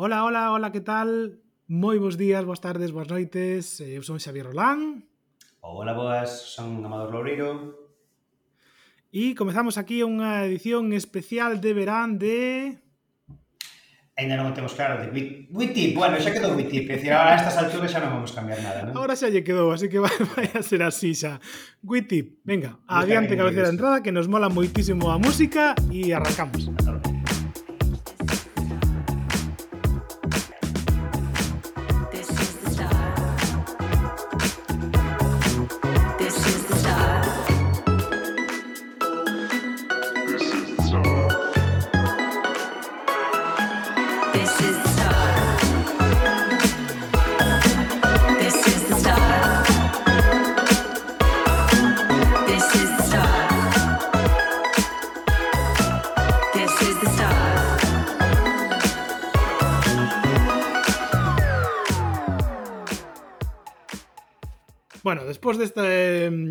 Hola, hola, hola, que tal? Moi bons días, boas tardes, boas noites. Eh, eu son Xavier Rolán. Hola, boas, son Amador Loureiro. E comezamos aquí unha edición especial de verán de... Ainda non temos claro de Witip. Bueno, xa quedou Witip. É dicir, ahora a estas alturas xa non vamos cambiar nada, non? Ahora xa lle quedou, así que vai, vai a ser así xa. Witip, venga, adiante cabecera entrada que nos mola moitísimo a música e arrancamos. Arrancamos. despois desta,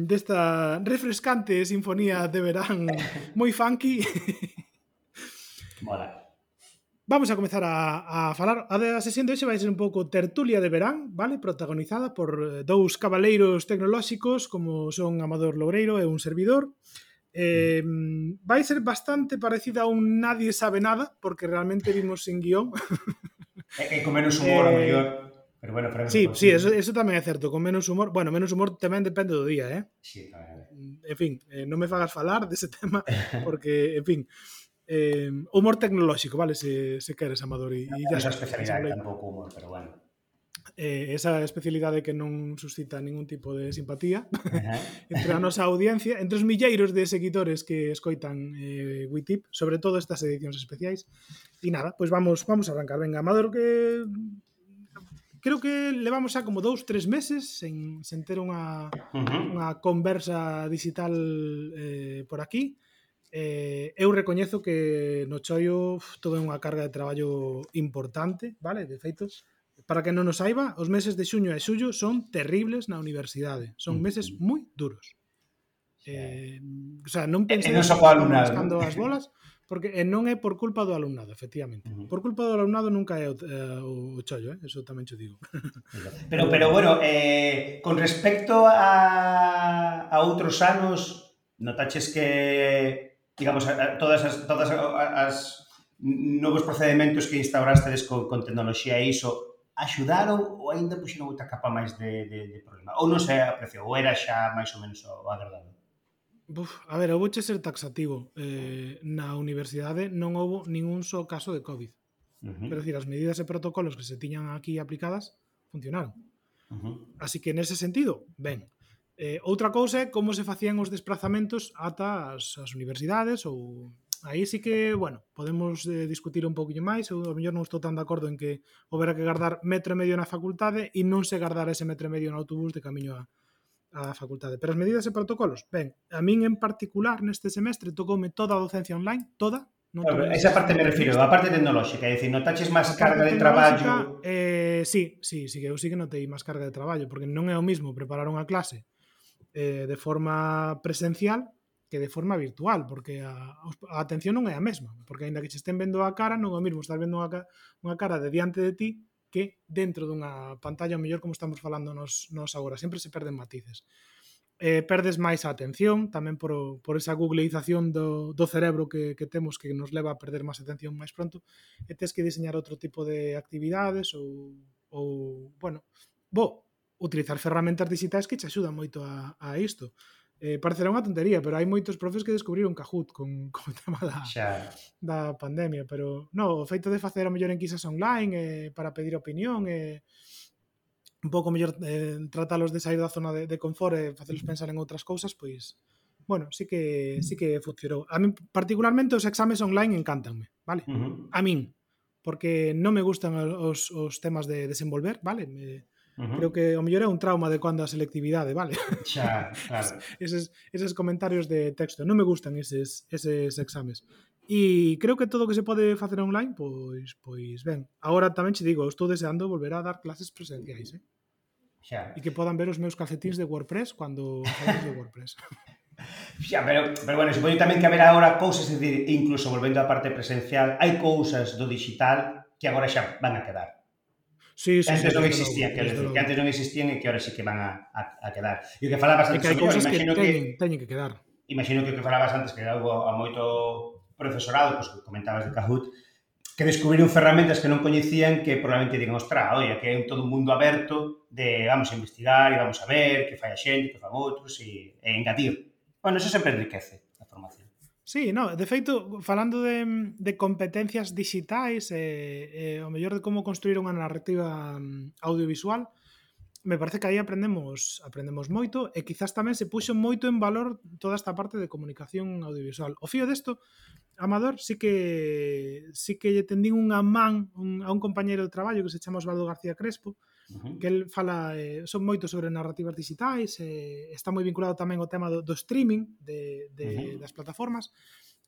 desta refrescante sinfonía de verán moi funky Mola. Vamos a comezar a, a falar a da sesión de hoxe vai ser un pouco tertulia de verán vale protagonizada por eh, dous cabaleiros tecnolóxicos como son Amador Loureiro e un servidor Eh, vai ser bastante parecida a un Nadie sabe nada, porque realmente vimos sin guión. É, é con menos humor, eh, mellor. Pero bueno, pero sí, sí, eso, eso tamén é certo, con menos humor, bueno, menos humor tamén depende do día, eh? Sí, tamén. En fin, eh, non me fagas falar dese tema porque, en fin, eh, humor tecnolóxico, vale, se, se queres, Amador, e, no, esa especialidade tampouco humor, pero bueno. Eh, esa especialidade que non suscita ningún tipo de simpatía entre a nosa audiencia, entre os milleiros de seguidores que escoitan eh, Witip, sobre todo estas edicións especiais. E nada, pois pues vamos vamos a arrancar. Venga, Amador, que creo que levamos xa como dous, tres meses sen, sen ter unha, uh -huh. unha conversa digital eh, por aquí. Eh, eu recoñezo que no choio todo é unha carga de traballo importante, vale? De feito, para que non nos saiba, os meses de xuño e xullo son terribles na universidade. Son meses moi duros. Eh, o sea, non pensei eh, no so alumnado. as bolas, Porque e non é por culpa do alumnado, efectivamente. Uh -huh. Por culpa do alumnado nunca é o, eh, o chollo, eh? eso tamén te digo. pero, pero bueno, eh, con respecto a, a outros anos, notaches que, digamos, a, a, todas as, todas as novos procedementos que instaurastes con, con tecnoloxía e iso, axudaron ou aínda puxeron outra capa máis de, de, de problema? Ou non se apreciou, ou era xa máis ou menos o agradable? Buf, a ver, eu vouche ser taxativo. Eh, na universidade non houbo ningún só caso de COVID. Uh -huh. Pero, decir, as medidas e protocolos que se tiñan aquí aplicadas funcionaron. Uh -huh. Así que, nese sentido, ben. Eh, outra cousa é como se facían os desplazamentos ata as, as universidades ou... Aí sí que, bueno, podemos eh, discutir un pouquinho máis. Eu, ao mellor, non estou tan de acordo en que houbera que gardar metro e medio na facultade e non se guardar ese metro e medio no autobús de camiño a, a facultade. Pero as medidas e protocolos, ben, a min en particular neste semestre tocoume toda a docencia online, toda, Non claro, esa parte me refiro, a parte tecnolóxica, é dicir, notaches máis carga de traballo? Eh, sí, sí, sí que eu sí que notei máis carga de traballo, porque non é o mismo preparar unha clase eh, de forma presencial que de forma virtual, porque a, a atención non é a mesma, porque aínda que che estén vendo a cara, non é o mismo estar vendo unha, unha cara de diante de ti que dentro dunha pantalla, o mellor como estamos falando nos, nos agora, sempre se perden matices. Eh, perdes máis a atención, tamén por, por esa googleización do, do cerebro que, que temos que nos leva a perder máis atención máis pronto, e tes que diseñar outro tipo de actividades ou, ou bueno, bo, utilizar ferramentas digitais que te axudan moito a, a isto. Eh, parecerá unha tontería, pero hai moitos profes que descubriron Kahoot con, con o tema da, xa. da pandemia, pero no, o feito de facer a mellor enquisas online eh, para pedir opinión e eh, un pouco mellor eh, tratalos de sair da zona de, de confort e eh, facelos pensar en outras cousas, pois bueno, sí que sí que funcionou. A min particularmente os exames online encantanme, vale? Uh -huh. A min, porque non me gustan os, os temas de desenvolver, vale? Me, Uh -huh. Creo que o mellor é un trauma de cando a selectividade, vale? Xa, claro. eses, eses comentarios de texto, non me gustan eses, eses exames. E creo que todo o que se pode facer online, pois pois ben. Agora tamén che digo, estou deseando volver a dar clases presenciais, eh? Xa. E que podan ver os meus calcetins de WordPress cando falamos de WordPress. Xa, pero, pero bueno, supoño tamén que haberá agora cousas, é dicir, incluso volvendo á parte presencial, hai cousas do digital que agora xa van a quedar. Sí, sí, antes sí, non existían, quero decir, que antes non existían e que ahora sí que van a, a, a quedar. E o que falabas antes, que hai cousas que, que teñen que quedar. Imagino que o que falabas antes, que algo a moito profesorado, pois pues, que comentabas de Kahoot, que descubriron ferramentas que non coñecían que probablemente digan, ostra, oi, que é todo un mundo aberto de vamos a investigar e vamos a ver que fai a xente, que fan outros e, e engadir. Bueno, eso sempre enriquece a formación. Sí, no, de feito, falando de, de competencias digitais e, eh, eh, o mellor de como construir unha narrativa mm, audiovisual, me parece que aí aprendemos aprendemos moito e quizás tamén se puxo moito en valor toda esta parte de comunicación audiovisual. O fío desto, Amador, sí que sí que lle tendín unha man un, a un compañeiro de traballo que se chama Osvaldo García Crespo, -huh. que el fala eh, son moito sobre narrativas digitais, eh, está moi vinculado tamén ao tema do, do streaming de, de, uh -huh. das plataformas.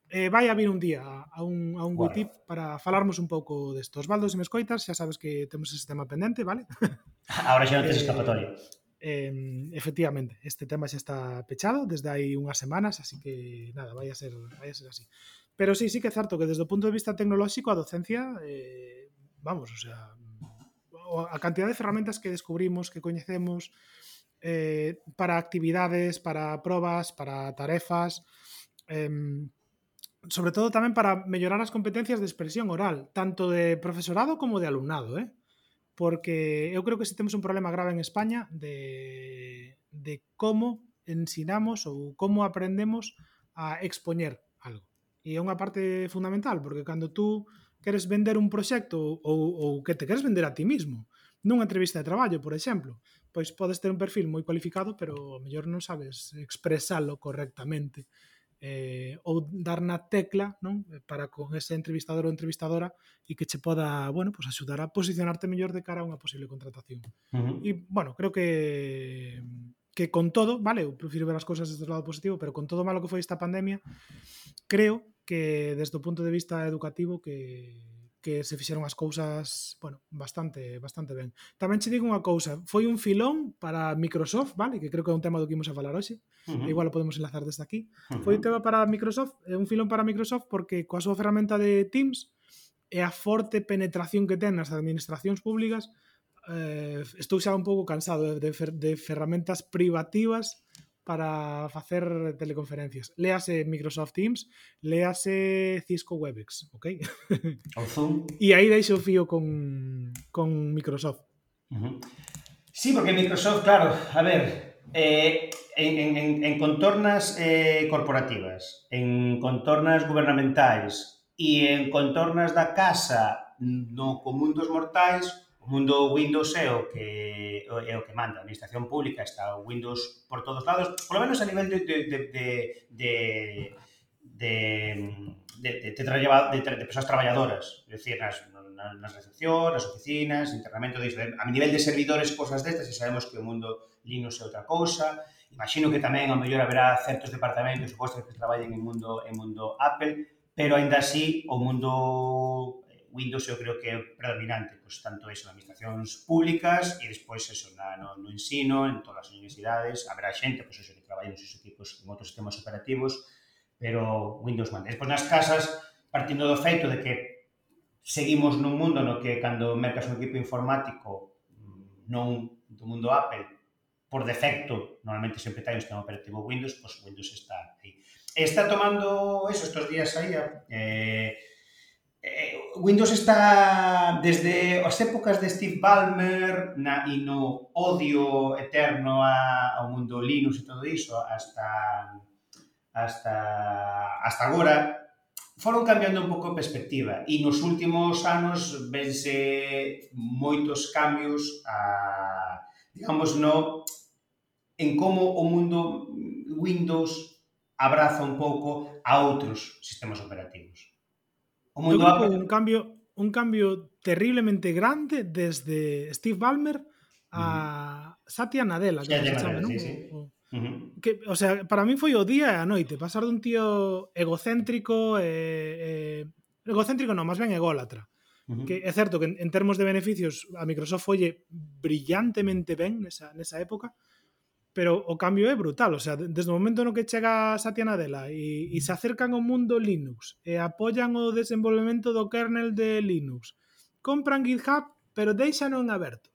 Eh, vai a vir un día a un, a un bueno. WITIP para falarmos un pouco desto. Osvaldo, se me escoitas, xa sabes que temos ese tema pendente, vale? Ahora xa non tes eh, escapatoria. Eh, eh, efectivamente, este tema xa está pechado desde hai unhas semanas, así que nada, vai a ser, vai a ser así. Pero sí, sí que é certo que desde o punto de vista tecnolóxico a docencia eh, vamos, o sea, a cantidad de ferramentas que descubrimos, que coñecemos, eh, para actividades, para probas, para tarefas, em, sobre todo tamén para mellorar as competencias de expresión oral, tanto de profesorado como de alumnado, eh? porque eu creo que si temos un problema grave en España de, de como ensinamos ou como aprendemos a expoñer algo. E é unha parte fundamental, porque cando tú queres vender un proxecto ou, ou que te queres vender a ti mismo nunha entrevista de traballo, por exemplo pois podes ter un perfil moi cualificado pero ao mellor non sabes expresalo correctamente eh, ou dar na tecla non para con ese entrevistador ou entrevistadora e que che poda, bueno, pues axudar a posicionarte mellor de cara a unha posible contratación. Uh -huh. E, bueno, creo que que con todo, vale, eu prefiro ver as cousas desde o lado positivo, pero con todo malo que foi esta pandemia, creo que desde o punto de vista educativo que que se fixeron as cousas, bueno, bastante bastante ben. Tamén che digo unha cousa, foi un filón para Microsoft, vale, que creo que é un tema do que imos a falar hoxe. Uh -huh. Igual o podemos enlazar desde aquí. Uh -huh. Foi un tema para Microsoft, é un filón para Microsoft porque coa súa ferramenta de Teams e a forte penetración que ten nas administracións públicas, eh, estou xa un pouco cansado de, fer, de ferramentas privativas para facer teleconferencias. Léase Microsoft Teams, léase Cisco WebEx, ok? O Zoom. E aí deixo o fío con, con Microsoft. Uh -huh. Sí, porque Microsoft, claro, a ver, eh, en, en, en contornas eh, corporativas, en contornas gubernamentais e en contornas da casa no común dos mortais, mundo Windows é o que é o que manda, a administración pública está o Windows por todos lados, polo menos a nivel de de de de de de, de, de, de, traba, de, de persoas traballadoras, é dicir, nas, nas recepcións, nas oficinas, internamento de a nivel de servidores, cousas destas, e sabemos que o mundo Linux é outra cousa, imagino que tamén ao mellor haberá certos departamentos supostos que traballen en mundo en mundo Apple, pero aínda así o mundo Windows eu creo que é predominante, pois, tanto eso, administracións públicas e despois eso, na, no, no ensino, en todas as universidades, haberá xente, pois, eso, que traballa nos equipos en outros sistemas operativos, pero Windows manda. Despois nas casas, partindo do feito de que seguimos nun mundo no que cando mercas un equipo informático mm, non do mundo Apple, por defecto, normalmente sempre ten o sistema operativo Windows, pois Windows está aí. Está tomando eso estos días aí, eh, Eh, Windows está desde as épocas de Steve Ballmer na, e no odio eterno a, ao mundo Linux e todo iso hasta hasta hasta agora foron cambiando un pouco a perspectiva. E nos últimos anos vense moitos cambios a digamos no en como o mundo Windows abraza un pouco a outros sistemas operativos. O mundo Yo creo un cambio, un cambio terriblemente grande desde Steve Ballmer a uh -huh. Satya Nadella. Que Satya Nadella, sí, sí. O, uh -huh. que, o sea, para mí foi o día e a noite, pasar dun tío egocéntrico, eh, eh, egocéntrico non, máis ben ególatra, uh -huh. que é certo que en, en termos de beneficios a Microsoft folle brillantemente ben nesa, nesa época, uh pero o cambio é brutal, o sea, desde o momento no que chega Satya Nadella e, e se acercan ao mundo Linux e apoian o desenvolvemento do kernel de Linux, compran GitHub, pero deixan en aberto.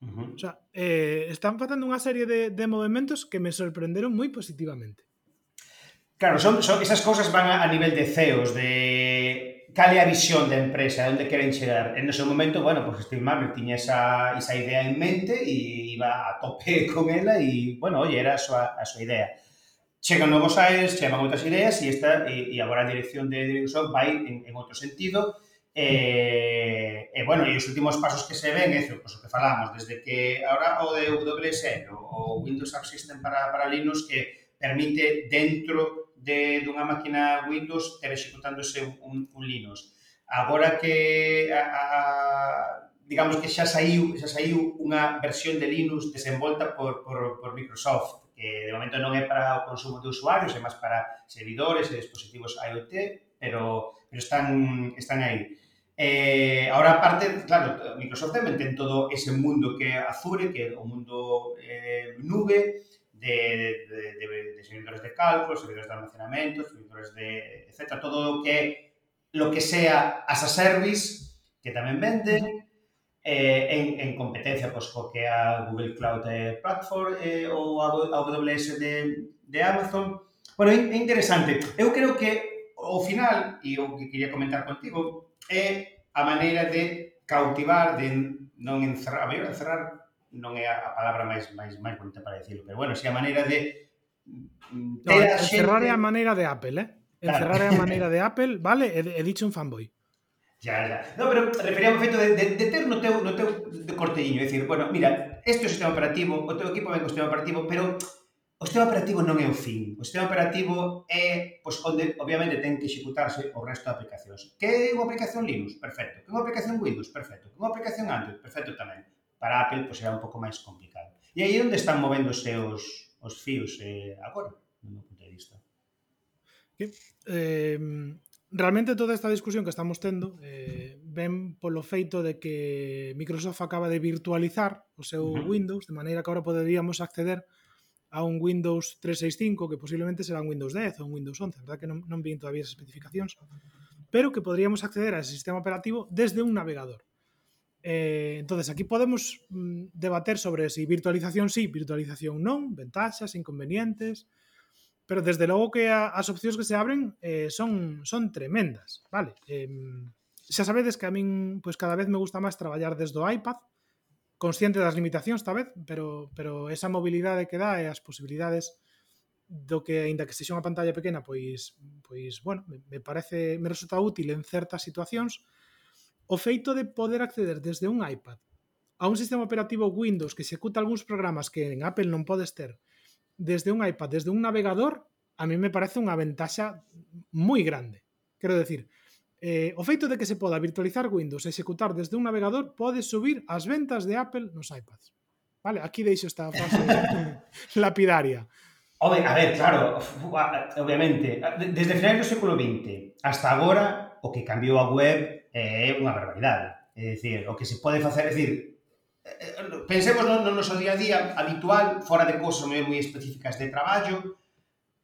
Uh -huh. O sea, eh, están facendo unha serie de, de movimentos que me sorprenderon moi positivamente. Claro, son, son esas cosas van a, a nivel de CEOs, de cal é a visión da empresa, onde queren chegar. En ese momento, bueno, pues Steve Marner tiña esa, esa idea en mente e iba a tope con ela e, bueno, oye, era a súa, a súa idea. Chegan novos aires, chegan outras ideas e, esta, e, e agora a dirección de Microsoft vai en, en outro sentido. E, e, bueno, e os últimos pasos que se ven é pues, o que falamos, desde que ahora o de WSL, o, o Windows App System para, para Linux, que permite dentro de, dunha máquina Windows ter executándose un, un Linux. Agora que a, a, digamos que xa saiu, xa saiu unha versión de Linux desenvolta por, por, por Microsoft, que de momento non é para o consumo de usuarios, é máis para servidores e dispositivos IoT, pero, pero están, están aí. Eh, ahora, aparte, claro, Microsoft tamén ten todo ese mundo que é Azure, que é o mundo eh, nube, de, de, de de servidores de cálculo, servidores de almacenamiento, servidores de, etcétera, todo lo que, lo que sea as a service que tamén venden eh, en, en competencia pois, co que a Google Cloud eh, Platform eh, ou a AWS de, de Amazon. Bueno, é interesante. Eu creo que ao final, e o que quería comentar contigo, é a maneira de cautivar, de non encerrar, a mellor encerrar non é a palabra máis máis máis bonita para dicirlo, pero bueno, se a maneira de mm, ter no, xente... Eh? Encerrar é a maneira de Apple, eh? Encerrar claro. é a maneira de Apple, vale? E, e dicho un fanboy. Ya, ya. No, pero refería ao feito de, de, de ter no teu, no teu de cortelliño, é dicir, bueno, mira, este é o sistema operativo, o teu equipo ven co sistema operativo, pero o sistema operativo non é o fin. O sistema operativo é pois, onde, obviamente, ten que executarse o resto de aplicacións. Que é unha aplicación Linux? Perfecto. Que é unha aplicación Windows? Perfecto. Que é unha aplicación Android? Perfecto tamén para Apple pois será un pouco máis complicado. E aí onde están movéndose os, os fíos eh, agora, no meu punto de vista. Que, eh, realmente toda esta discusión que estamos tendo eh, ven polo feito de que Microsoft acaba de virtualizar o seu uh -huh. Windows, de maneira que agora poderíamos acceder a un Windows 365 que posiblemente será un Windows 10 ou un Windows 11, verdad que non, non vi todavía as especificacións, pero que poderíamos acceder a ese sistema operativo desde un navegador. Eh, entonces, aquí podemos mm, debater sobre si virtualización sí, virtualización non, ventaxas, inconvenientes, pero desde logo que a, as opcións que se abren eh, son, son tremendas, vale? Eh, xa sabedes que a min pois, cada vez me gusta máis traballar desde o iPad, consciente das limitacións, tal vez, pero, pero esa mobilidade que dá e as posibilidades do que, aínda que sexa unha pantalla pequena, pois, pois bueno, me, me parece, me resulta útil en certas situacións, o feito de poder acceder desde un iPad a un sistema operativo Windows que executa algúns programas que en Apple non podes ter desde un iPad, desde un navegador, a mí me parece unha ventaxa moi grande. Quero decir, eh, o feito de que se poda virtualizar Windows e executar desde un navegador pode subir as ventas de Apple nos iPads. Vale, aquí deixo esta frase lapidaria. Home, a ver, claro, obviamente, desde finais do século XX hasta agora, o que cambiou a web é unha barbaridade. É dicir, o que se pode facer, é dicir, pensemos no, no noso día a día habitual, fora de cousas moi, moi específicas de traballo,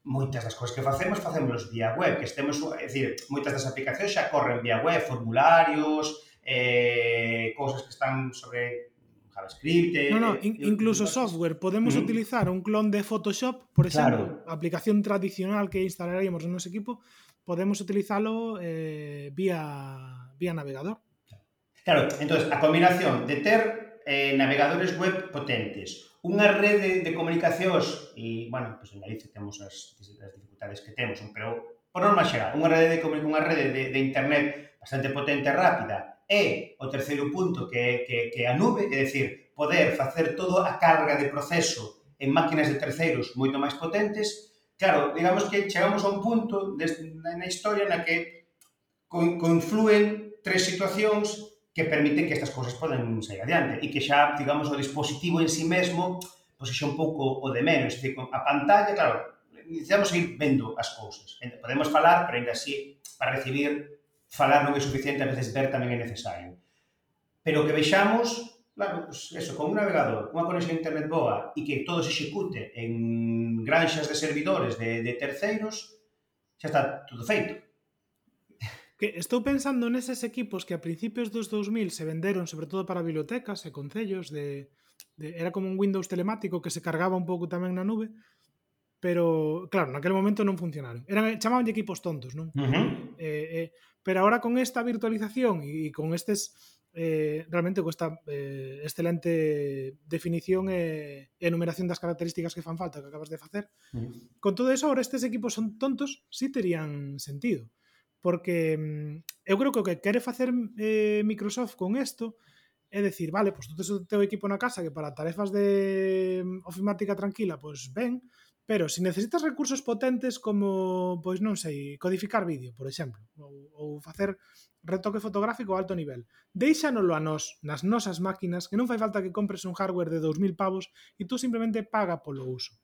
moitas das cousas que facemos, facemos vía web, que estemos, é dicir, moitas das aplicacións xa corren vía web, formularios, eh, cousas que están sobre JavaScript. Eh, no, no, in, incluso software. Podemos utilizar un clon de Photoshop, por exemplo, claro. aplicación tradicional que instalaríamos en noso equipo, podemos utilizalo eh, vía vía navegador. Claro, entonces, a combinación de ter eh, navegadores web potentes, unha rede de comunicacións, e, bueno, pues en Galicia temos as, as dificultades que temos, pero por norma xeral, unha rede de, unha rede de, de internet bastante potente e rápida, e o terceiro punto que, que, que a nube, é dicir, poder facer toda a carga de proceso en máquinas de terceiros moito máis potentes, claro, digamos que chegamos a un punto des, na historia na que confluen tres situacións que permiten que estas cousas poden sair adiante e que xa, digamos, o dispositivo en si sí mesmo pois xa un pouco o de menos. Dice, a pantalla, claro, necesitamos ir vendo as cousas. Podemos falar, pero ainda así, para recibir, falar non é suficiente, a veces ver tamén é necesario. Pero que vexamos, claro, pues eso, con un navegador, unha conexión a internet boa e que todo se execute en granxas de servidores de, de terceiros, xa está todo feito. Que estou pensando neses equipos que a principios dos 2000 se venderon sobre todo para bibliotecas e concellos de, de era como un Windows telemático que se cargaba un pouco tamén na nube, pero claro, naquele momento non funcionaron. Eran chamaban equipos tontos, non? Uh -huh. Eh, eh, pero ahora con esta virtualización e con estes eh, realmente con esta eh, excelente definición e, e enumeración das características que fan falta que acabas de facer, uh -huh. con todo eso, ahora estes equipos son tontos, sí terían sentido porque mm, eu creo que o que quere facer eh, Microsoft con isto é decir, vale, pois pues, tú tes o teu equipo na casa que para tarefas de mm, ofimática tranquila, pois pues, ben, pero se si necesitas recursos potentes como, pois non sei, codificar vídeo, por exemplo, ou, ou facer retoque fotográfico a alto nivel, deixanolo a nós, nas nosas máquinas, que non fai falta que compres un hardware de 2000 pavos e tú simplemente paga polo uso.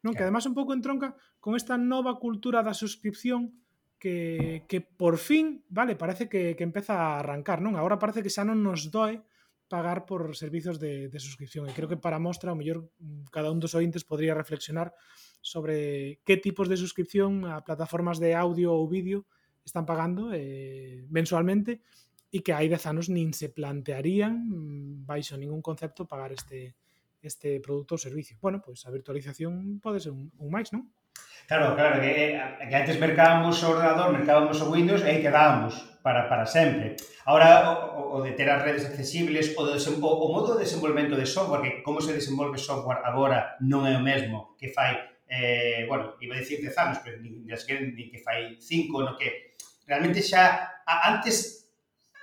Non? Claro. Que además un pouco entronca con esta nova cultura da suscripción que, por fin, vale, parece que, que empeza a arrancar, non? Agora parece que xa nos doe pagar por servizos de, de suscripción. E creo que para mostra, o mellor, cada un dos ointes podría reflexionar sobre que tipos de suscripción a plataformas de audio ou vídeo están pagando eh, mensualmente e que hai 10 anos nin se plantearían mm, baixo ningún concepto pagar este este produto ou servicio. Bueno, pois a virtualización pode ser un, un máis, non? Claro, claro, que, eh, que antes mercábamos o ordenador, mercábamos o Windows e aí quedábamos para, para sempre. Ahora, o, o de ter as redes accesibles, o, de, o, o modo de desenvolvemento de software, que como se desenvolve software agora non é o mesmo que fai, eh, bueno, iba a dicir 10 anos, pero ni, ni que fai 5, no que realmente xa, a, antes,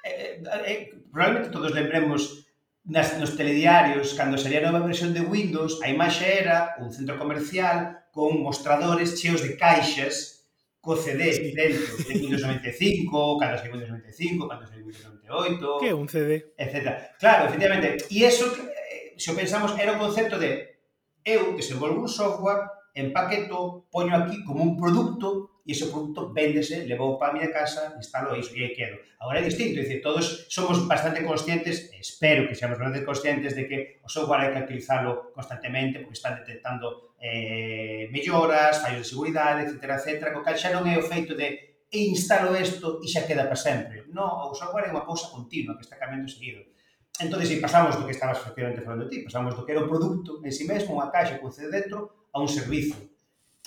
eh, eh, eh, probablemente todos lembremos nas, nos telediarios, cando salía a nova versión de Windows, a imaxe era un centro comercial con mostradores cheos de caixas co CD dentro de Windows 95, cando saiu Windows 95, cando saiu Windows 98... Que un CD? Etc. Claro, efectivamente. E eso, eh, se o pensamos, era o concepto de eu desenvolvo un software, empaqueto, poño aquí como un produto e ese produto véndese, levou para a miña casa, instalo iso e aí quedo. Agora é distinto, dice, todos somos bastante conscientes, espero que seamos bastante conscientes de que o software hai que utilizarlo constantemente porque están detectando eh, melloras, fallos de seguridade, etc, etc, co cal xa non é o feito de e instalo isto e xa queda para sempre. Non, o software é unha cousa continua que está cambiando seguido. Entón, se pasamos do que estabas efectivamente falando ti, pasamos do que era o produto en si sí mesmo, unha caixa con CD dentro, a un servizo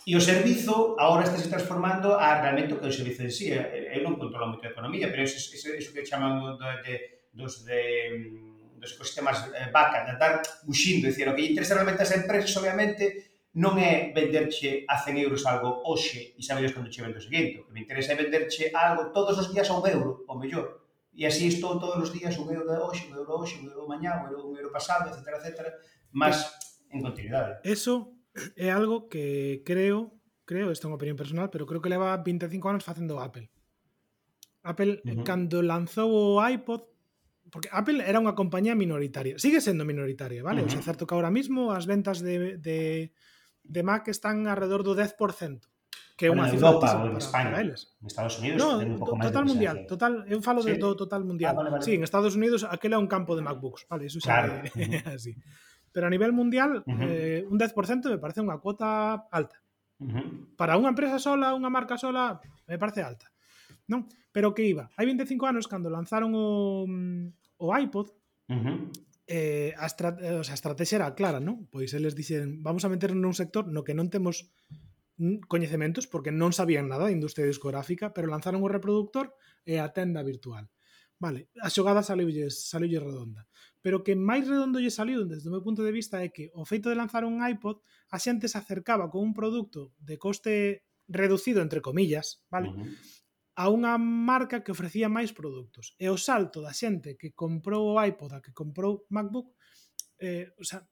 E o servizo agora está se transformando a realmente o que é o servizo en sí. Eh, eh, eu non controlo moito a economía, pero iso, iso, iso que chaman de, de, dos de mm, dos ecosistemas eh, vaca, de andar buxindo, dicir, o que interesa realmente as empresas, obviamente, non é venderche a 100 euros algo hoxe e sabedes cando che vendo o seguinte. O que me interesa é venderche algo todos os días a un euro, ou mellor. E así estou todos os días, un euro de hoxe, un euro hoxe, un euro mañá, un euro, un euro pasado, etc, etc, mas en continuidade. Eso é algo que creo, creo, esta é unha opinión personal, pero creo que leva 25 anos facendo Apple. Apple, eh, uh -huh. cando lanzou o iPod, porque Apple era unha compañía minoritaria, sigue sendo minoritaria, vale? Uh -huh. O sea, certo que ahora mismo as ventas de, de, de Mac están alrededor do 10%. Que é unha cifra Europa ou en España, eles. en Estados Unidos no, un pouco máis total mundial, total, eu falo ¿Sí? de todo total ah, mundial. Ah, vale, vale. Sí, en Estados Unidos aquel é un campo de MacBooks, vale, eso claro. xa é, uh -huh. así. Pero a nivel mundial, uh -huh. eh, un 10% me parece unha cuota alta. Uh -huh. Para unha empresa sola, unha marca sola, me parece alta. Non? Pero que iba, hai 25 anos cando lanzaron o, mm, o iPod, uh -huh. eh, a, estra eh, o sea, a estrategia era clara, non? Pois eles dixen, vamos a meternos nun sector no que non temos coñecementos porque non sabían nada de industria discográfica, pero lanzaron o reproductor e a tenda virtual. Vale, a xogada saliulle, saliulle redonda. Pero que máis redondo lle saliu desde o meu punto de vista é que o feito de lanzar un iPod a xente se acercaba con un produto de coste reducido, entre comillas, vale? Uh -huh. a unha marca que ofrecía máis produtos. E o salto da xente que comprou o iPod a que comprou MacBook, eh, o sea,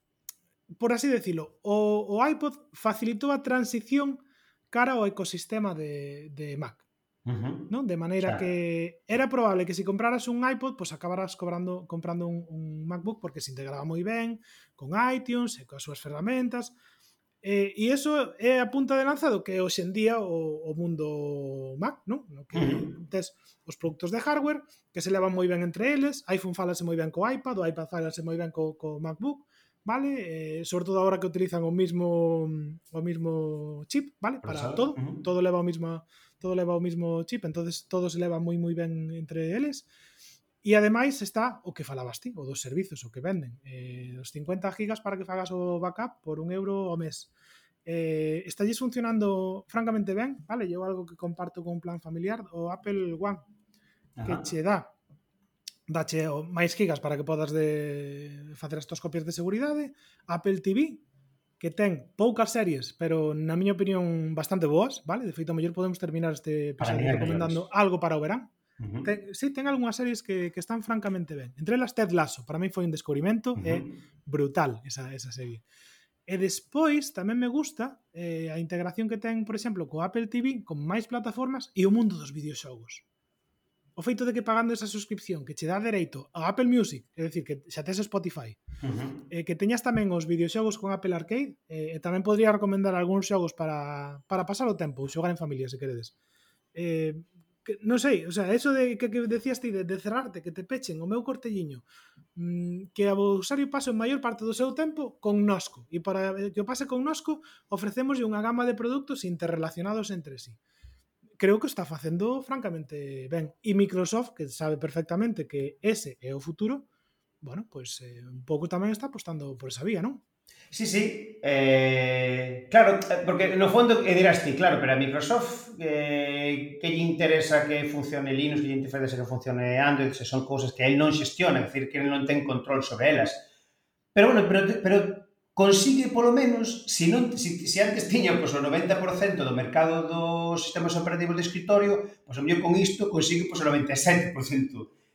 por así decirlo, o, o iPod facilitou a transición cara ao ecosistema de, de Mac. Uh -huh. non? De maneira claro. que era probable que se si compraras un iPod, pois pues acabaras cobrando comprando un, un MacBook porque se integraba moi ben con iTunes eh, e coas súas ferramentas. Eh, e iso é a punta de lanza do que hoxe en día o, o mundo Mac, non? No que uh -huh. tes os produtos de hardware que se levan moi ben entre eles, iPhone falase moi ben co iPad, o iPad falase moi ben co, co MacBook, vale? Eh, sobre todo agora que utilizan o mismo o mismo chip, vale? Para todo, uh -huh. todo leva o mismo todo leva o mismo chip, entonces todo se leva moi moi ben entre eles. E ademais está o que falabas ti, o dos servizos, o que venden. Eh, os 50 gigas para que fagas o backup por un euro ao mes. Eh, estalles funcionando francamente ben, vale? Eu algo que comparto con un plan familiar, o Apple One, Ajá. que che dá dache máis gigas para que podas de facer estas copias de seguridade, Apple TV, que ten poucas series, pero na miña opinión bastante boas, vale? De feito, mellor podemos terminar este episodio recomendando mellores. algo para o verán. Uh -huh. ten, sí, ten algunhas series que, que están francamente ben. Entre elas Ted Lasso, para mí foi un descubrimento, uh -huh. é brutal esa, esa serie. E despois tamén me gusta eh, a integración que ten, por exemplo, co Apple TV, con máis plataformas e o mundo dos videoxogos o feito de que pagando esa suscripción que che dá dereito a Apple Music, é dicir, que xa tes Spotify, uh -huh. eh, que teñas tamén os videoxogos con Apple Arcade, eh, e tamén podría recomendar algúns xogos para, para pasar o tempo, xogar en familia, se queredes. Eh, que, non sei, o sea, eso de que, que decías ti de, de cerrarte, que te pechen o meu cortelliño, mm, que o usuario pase a maior parte do seu tempo con nosco, e para que o pase con nosco ofrecemos unha gama de produtos interrelacionados entre sí. Creo que está facendo francamente ben. E Microsoft, que sabe perfectamente que ese é o futuro, bueno, pues, eh, un pouco tamén está apostando por esa vía, non? Sí, sí, eh, claro, porque no fondo, e dirás ti, claro, pero a Microsoft eh, que lle interesa que funcione Linux, que lle interesa que funcione Android, se son cousas que el non xestiona, é dicir, que el non ten control sobre elas. Pero bueno, pero, pero consigue polo menos, se, non, se, se antes tiña pois, o 90% do mercado dos sistemas operativos de escritorio, pois o mellor con isto consigue pois, o 97%.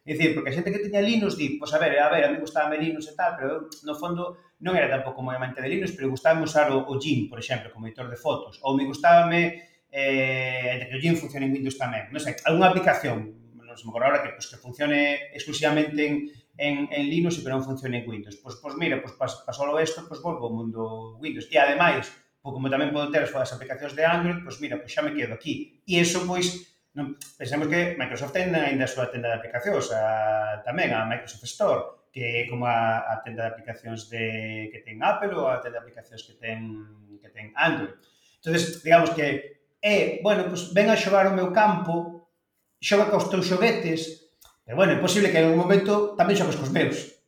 É dicir, porque a xente que tiña Linux di, pois a ver, a ver, a mí gustaba Linux e tal, pero eu, no fondo non era tampouco moi amante de Linux, pero gustaba usar o, o GIMP, por exemplo, como editor de fotos, ou me gustaba me eh, que o GIMP funcione en Windows tamén, non sei, algunha aplicación, non se me ocorre agora que, pois, que funcione exclusivamente en, en, en Linux e que non funcione en Windows. Pois, pois mira, pois pas, pasolo isto, pois volvo ao mundo Windows. E ademais, pois como tamén podo ter as súas aplicacións de Android, pois mira, pois xa me quedo aquí. E iso, pois, non, pensemos que Microsoft ten ainda a súa tenda de aplicacións, a, tamén a Microsoft Store, que é como a, a tenda de aplicacións de, que ten Apple ou a tenda de aplicacións que ten, que ten Android. entonces digamos que é, bueno, pois ven a xogar o meu campo, xoga cos teus xoguetes, Pero bueno, é posible que en algún momento tamén xogues cos meus.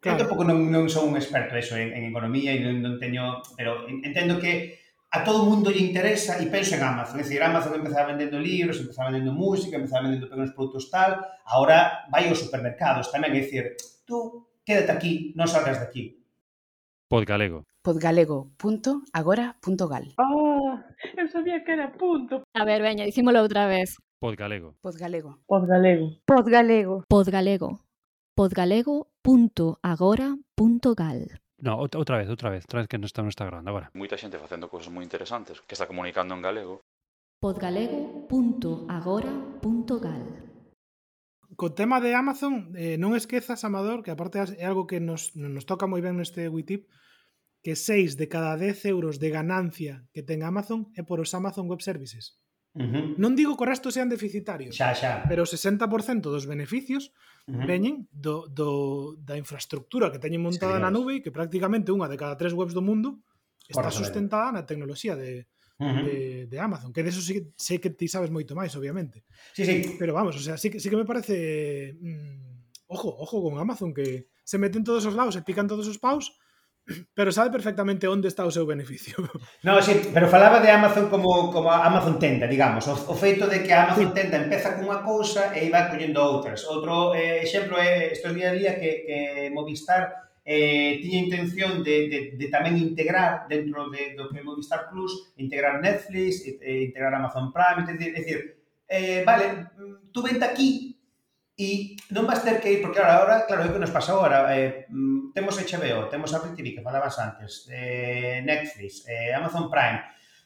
Claro. Eu tampouco non, non son un experto eso en, en economía e non, non teño... Pero entendo que a todo o mundo lle interesa e penso en Amazon. É dicir, Amazon empezaba vendendo libros, empezaba vendendo música, empezaba vendendo pequenos produtos tal. Ahora vai aos supermercados tamén. É dicir, tú quédate aquí, non salgas de aquí. Podgalego. Podgalego.agora.gal. Oh, ah, eu sabía que era punto. A ver, veña, dicímolo outra vez. Podgalego. Podgalego. Podgalego. Podgalego. Podgalego. Podgalego.agora.gal. No, outra vez, outra vez, outra vez que non está, non está grabando agora. Moita xente facendo cousas moi interesantes que está comunicando en galego. Podgalego.agora.gal. Co tema de Amazon, eh, non esquezas, Amador, que aparte é algo que nos, nos toca moi ben neste WeTip, que 6 de cada 10 euros de ganancia que ten Amazon é por os Amazon Web Services. Uh -huh. Non digo que o resto sean deficitarios, xa, xa. pero o 60% dos beneficios uh -huh. veñen do, do, da infraestructura que teñen montada sí, na nube e que prácticamente unha de cada tres webs do mundo está sustentada na tecnoloxía de, uh -huh. de, de Amazon, que de eso sí, sei que ti sabes moito máis, obviamente. Sí, sí. Pero vamos, o sea, sí, sí que me parece... Mm, ojo, ojo con Amazon, que se meten todos os lados e pican todos os paus, pero sabe perfectamente onde está o seu beneficio. No, sí, pero falaba de Amazon como, como Amazon tenda, digamos, o, o feito de que a Amazon sí. tenda empeza cunha cousa e vai collendo outras. Outro eh, exemplo é estos día a día que, que Movistar eh, tiña intención de, de, de tamén integrar dentro de, do que Movistar Plus, integrar Netflix, eh, integrar Amazon Prime, é dicir, é dicir eh, vale, tú vente aquí e non vas ter que ir, porque claro, agora, claro, é que nos pasa agora, eh, mm, temos HBO, temos Apple TV, que falabas antes, eh, Netflix, eh, Amazon Prime,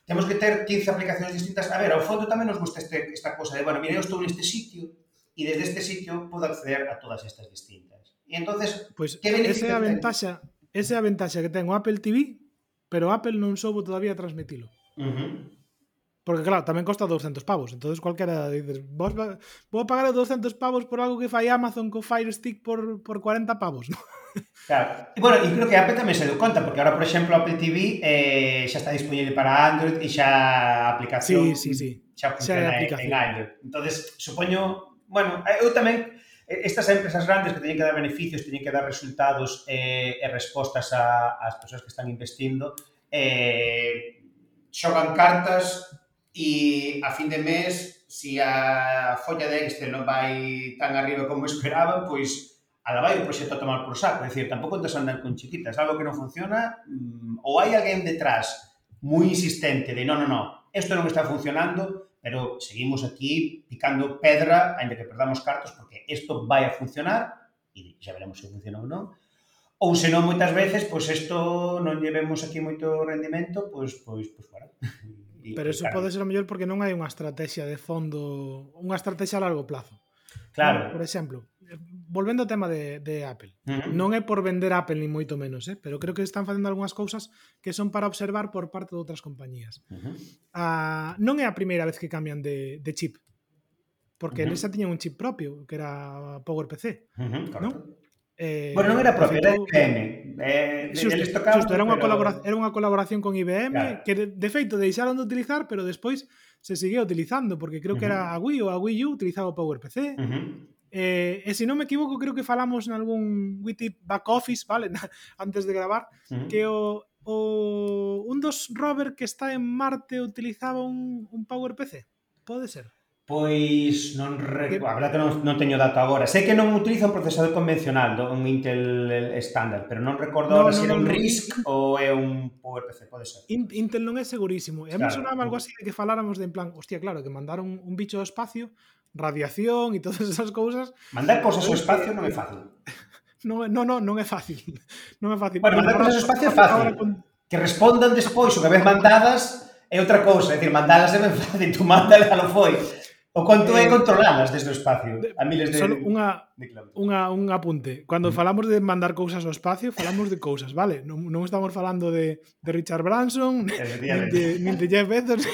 temos que ter 15 aplicacións distintas. A ver, ao fondo tamén nos gusta este, esta cosa de, bueno, mira, eu estou neste sitio e desde este sitio podo acceder a todas estas distintas. E entonces, pues, que esa é a ventaxa, esa é a ventaxa que ten o Apple TV, pero Apple non soubo todavía transmitilo. Uh -huh. Porque claro, tamén costa 200 pavos. Entonces cualquera dices, vos vou pagar 200 pavos por algo que fai Amazon co Fire Stick por, por 40 pavos, ¿no? Claro. E, bueno, e creo que Apple tamén se deu conta, porque agora, por exemplo, Apple TV eh, xa está disponible para Android e xa a aplicación sí, sí, sí. xa funciona xa en Android. entonces supoño, bueno, eu tamén estas empresas grandes que teñen que dar beneficios, teñen que dar resultados eh, e respostas ás persoas que están investindo, eh, xogan cartas e a fin de mes, se si a folla de Excel non vai tan arriba como esperaban, pois ala vai o proxecto a tomar por saco. É dicir, tampouco te andan con chiquitas. Algo que non funciona, mm, ou hai alguén detrás moi insistente de no, no, no, isto non está funcionando, pero seguimos aquí picando pedra, ainda que perdamos cartos, porque isto vai a funcionar, e xa veremos se funciona ou non, ou senón moitas veces, pois isto non llevemos aquí moito rendimento, pois pois pois fora. E, Pero eso claro, pode ser o mellor porque non hai unha estrategia de fondo, unha estrategia a largo plazo. Claro. Por exemplo, volvendo ao tema de, de Apple. Uh -huh. Non é por vender Apple ni moito menos, eh, pero creo que están facendo algunhas cousas que son para observar por parte de outras compañías. Uh -huh. ah, non é a primeira vez que cambian de, de chip. Porque uh -huh. nesa tiñan un chip propio, que era PowerPC, uh -huh, correcto. non? Eh, bueno, non era propio, era IBM. Eh, xusto, tocaba, xusto, era, unha pero... colaboración, era unha colaboración con IBM claro. que de, de feito deixaron de utilizar, pero despois se seguía utilizando, porque creo uh -huh. que era a Wii ou a Wii U utilizaba o PowerPC. Uh -huh. Eh, e se non me equivoco, creo que falamos en algún Witty back office, vale, antes de gravar, Ujú. que o, o un dos rover que está en Marte utilizaba un, un PowerPC. Pode ser. Pois non recordo, a verdade que non, non teño dato agora. Sei que non utiliza un procesador convencional, un Intel estándar, pero non recordo No, agora no, se era no, un no. RISC ou é un PowerPC, pode ser. In- Intel non é segurísimo. E a mí sonaba algo así de que faláramos de en plan, hostia, claro, que mandaron un bicho ao espacio, radiación e todas esas cousas. Mandar cousas ao espacio non é fácil. Non, non, non, non é fácil. Non é fácil. Bueno, mandar cousas ao espacio é fácil. Con... Que respondan despois o que ves mandadas é outra cousa. É dicir, mandalas é ben fácil, tú a lo foi. O quanto é eh, controlalas desde o espacio. A miles de... Solo unha, de unha, un apunte. Cando mm. falamos de mandar cousas ao espacio, falamos de cousas, vale? Non, non estamos falando de, de Richard Branson, nin de, nin de Jeff Bezos,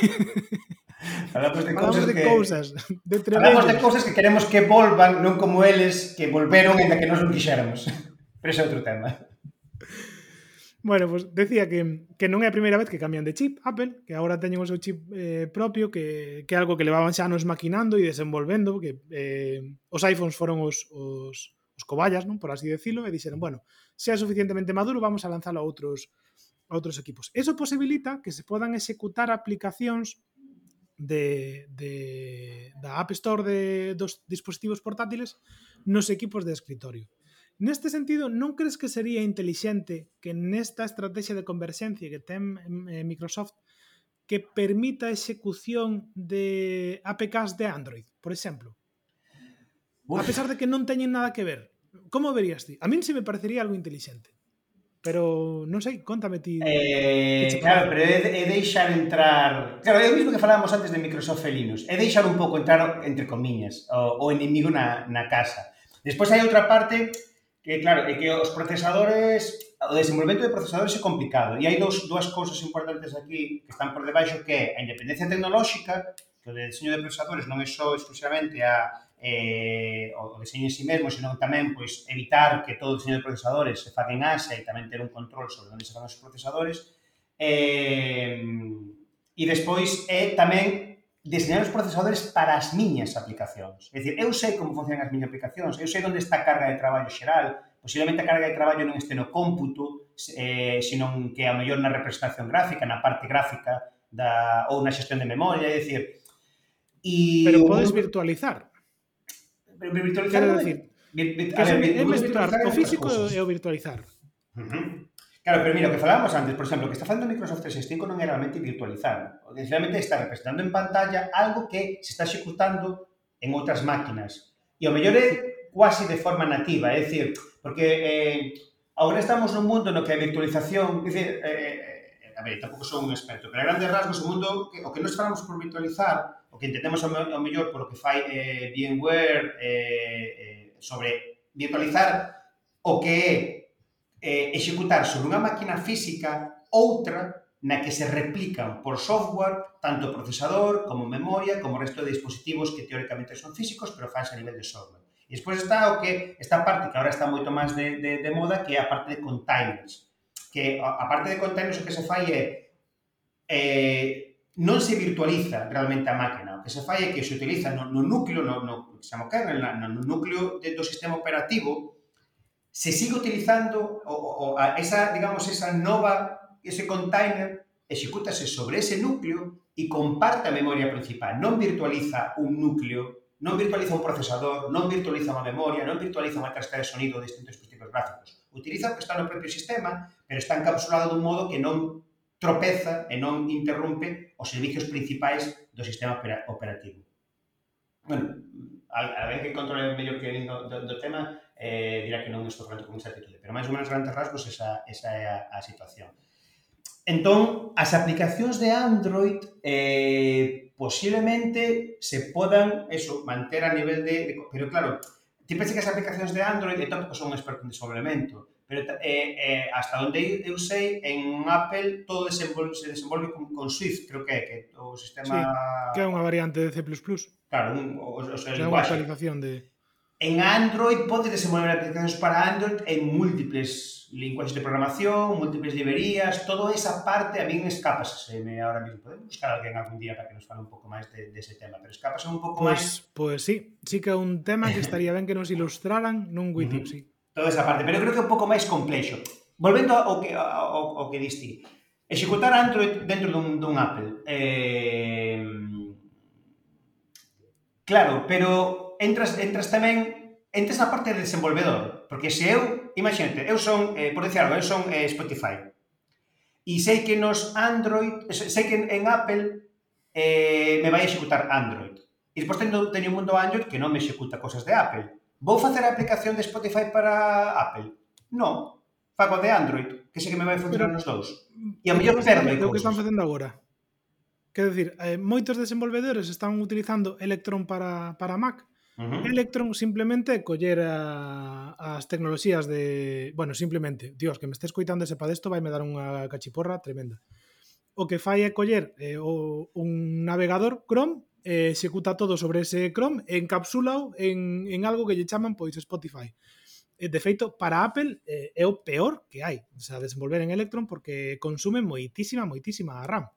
Falamos de cousas, de, que, cousas de falamos de cousas que queremos que volvan, non como eles que volveron ainda que nos non quixéramos. Pero ese é outro tema. Bueno, pues decía que, que non é a primeira vez que cambian de chip Apple, que agora teñen o seu chip eh, propio, que, que é algo que levaban xa anos maquinando e desenvolvendo, que eh, os iPhones foron os, os, os cobayas, non por así decirlo, e dixeron, bueno, se é suficientemente maduro, vamos a lanzalo a outros, a outros equipos. Eso posibilita que se podan executar aplicacións de, de, da App Store de, dos dispositivos portátiles nos equipos de escritorio. Neste sentido, non crees que sería intelixente que nesta estrategia de converxencia que ten eh, Microsoft que permita a execución de APKs de Android, por exemplo? Uf. A pesar de que non teñen nada que ver. Como verías ti? A min se me parecería algo intelixente. Pero non sei, contame ti. Eh, claro, pero é, é deixar entrar... Claro, é o mismo que falábamos antes de Microsoft e Linux. É deixar un pouco entrar, entre comiñas, o, o inimigo na, na casa. Despois hai outra parte que, claro, é que os procesadores... O desenvolvemento de procesadores é complicado. E hai dos, dúas cousas importantes aquí que están por debaixo, que é a independencia tecnolóxica, que o deseño de procesadores non é só exclusivamente a eh, o diseño en sí mesmo, senón tamén pois, evitar que todo o diseño de procesadores se faca en Asia e tamén ter un control sobre onde se fan os procesadores. Eh, e despois é eh, tamén diseñar os procesadores para as miñas aplicacións. É dicir, eu sei como funcionan as miñas aplicacións, eu sei onde está a carga de traballo xeral, posiblemente a carga de traballo non este no cómputo, eh, senón que a mellor na representación gráfica, na parte gráfica da, ou na xestión de memoria, é dicir... E... Pero podes virtualizar, Pero Virtualizar, Quero decir, vir, a ver, é virtualizar o físico e o virtualizar. Uh -huh. Claro, pero mira, o que falábamos antes, por exemplo, o que está facendo Microsoft 365 non é realmente virtualizar. O que realmente está representando en pantalla algo que se está executando en outras máquinas. E o mellor é quasi de forma nativa, é dicir, porque eh, agora estamos nun mundo no que a virtualización, é dicir, eh, eh a ver, tampouco son un experto, pero a grandes rasgos o mundo que, o que nos falamos por virtualizar, o que entendemos ao, ao mellor polo que fai eh, VMware eh, eh, sobre virtualizar o que é eh, executar sobre unha máquina física outra na que se replican por software tanto procesador como memoria como o resto de dispositivos que teóricamente son físicos pero fanse a nivel de software. E despois está o que esta parte que agora está moito máis de, de, de moda que é a parte de containers que aparte de containers o que se fai é eh, non se virtualiza realmente a máquina, o que se fai é que se utiliza no, no núcleo, no, no, que se chama kernel, no, no núcleo de, do sistema operativo, se sigue utilizando o, o, a esa, digamos, esa nova, ese container, execútase sobre ese núcleo e comparte a memoria principal, non virtualiza un núcleo, non virtualiza un procesador, non virtualiza unha memoria, non virtualiza unha casca de sonido de distintos dispositivos gráficos. Utiliza o que está no propio sistema, pero está encapsulado dun modo que non tropeza e non interrompe os servicios principais do sistema operativo. Bueno, alguén que controle mellor que do, do, do tema eh, dirá que non estou falando con esa actitude, pero máis ou menos grandes rasgos esa, esa é a, a situación. Entón, as aplicacións de Android eh, posiblemente se podan eso, manter a nivel de, de pero claro, ti pensa que as aplicacións de Android e tampouco son un experto en desenvolvemento Pero eh, eh, hasta onde eu sei, en Apple todo desenvolve, se desenvolve con, con Swift, creo que é, que o sistema... Sí, que é unha variante de C++. Claro, un, o, o, o sea, é unha actualización de... En Android podes desenvolver aplicacións para Android en múltiples linguaxes de programación, múltiples librerías, toda esa parte a min escapase me ahora mismo. Podemos buscar alguén algún día para que nos fale un pouco máis de, de ese tema, pero escapase un pouco pues, pois, máis... Pois pues, sí, sí que é un tema que estaría ben que nos ilustraran nun Witipsy. Uh -huh toda esa parte, pero creo que é un pouco máis complexo. Volvendo ao que, ao, ao que diste, executar Android dentro dun, dun Apple. Eh, claro, pero entras, entras tamén entras na parte de desenvolvedor, porque se eu, imagínate, eu son, eh, por dicir algo, eu son eh, Spotify, e sei que nos Android, sei que en Apple eh, me vai executar Android. E despois teño, teño un mundo Android que non me executa cosas de Apple. Vou facer a aplicación de Spotify para Apple? Non. Fago de Android, que sei que me vai funcionar pero, nos dous. E a mellor perdo O que están facendo agora? Quer decir, eh, moitos desenvolvedores están utilizando Electron para, para Mac. Uh -huh. Electron simplemente coller a, as tecnoloxías de... Bueno, simplemente, dios, que me estés coitando ese padesto vai me dar unha cachiporra tremenda. O que fai é coller eh, o, un navegador Chrome eh, executa todo sobre ese Chrome encapsulado en, en algo que lle chaman pois Spotify. E, de feito, para Apple eh, é o peor que hai, o sea, desenvolver en Electron porque consume moitísima, moitísima RAM.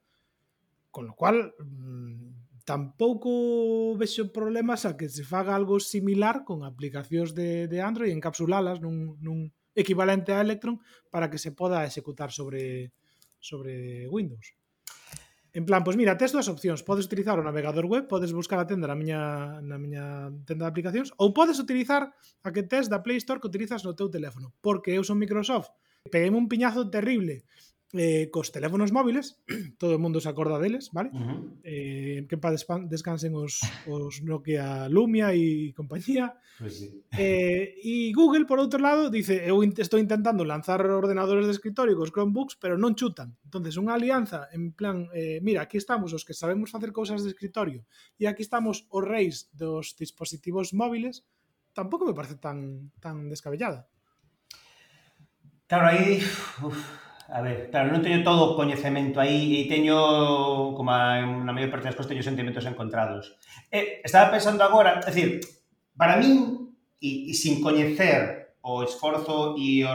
Con lo cual, mmm, tampouco vexo problemas a que se faga algo similar con aplicacións de, de Android e encapsulalas nun, nun equivalente a Electron para que se poda executar sobre sobre Windows. En plan, pois mira, tes dúas opcións. Podes utilizar o navegador web, podes buscar a tenda na miña, na miña tenda de aplicacións, ou podes utilizar a que tes da Play Store que utilizas no teu teléfono. Porque eu son Microsoft, Peguei un piñazo terrible eh, cos teléfonos móviles, todo o mundo se acorda deles, vale? Uh -huh. eh, que pa descansen os, os Nokia Lumia e compañía. Pues sí. eh, e Google, por outro lado, dice eu estou intentando lanzar ordenadores de escritorio cos Chromebooks, pero non chutan. entonces unha alianza en plan, eh, mira, aquí estamos os que sabemos facer cousas de escritorio e aquí estamos os reis dos dispositivos móviles, tampouco me parece tan, tan descabellada. Claro, aí... Uf A ver, claro, non teño todo o coñecemento aí e teño, como a, na maior parte das cousas, teño sentimentos encontrados. E, estaba pensando agora, é dicir, para min, e, e sin coñecer o esforzo e o,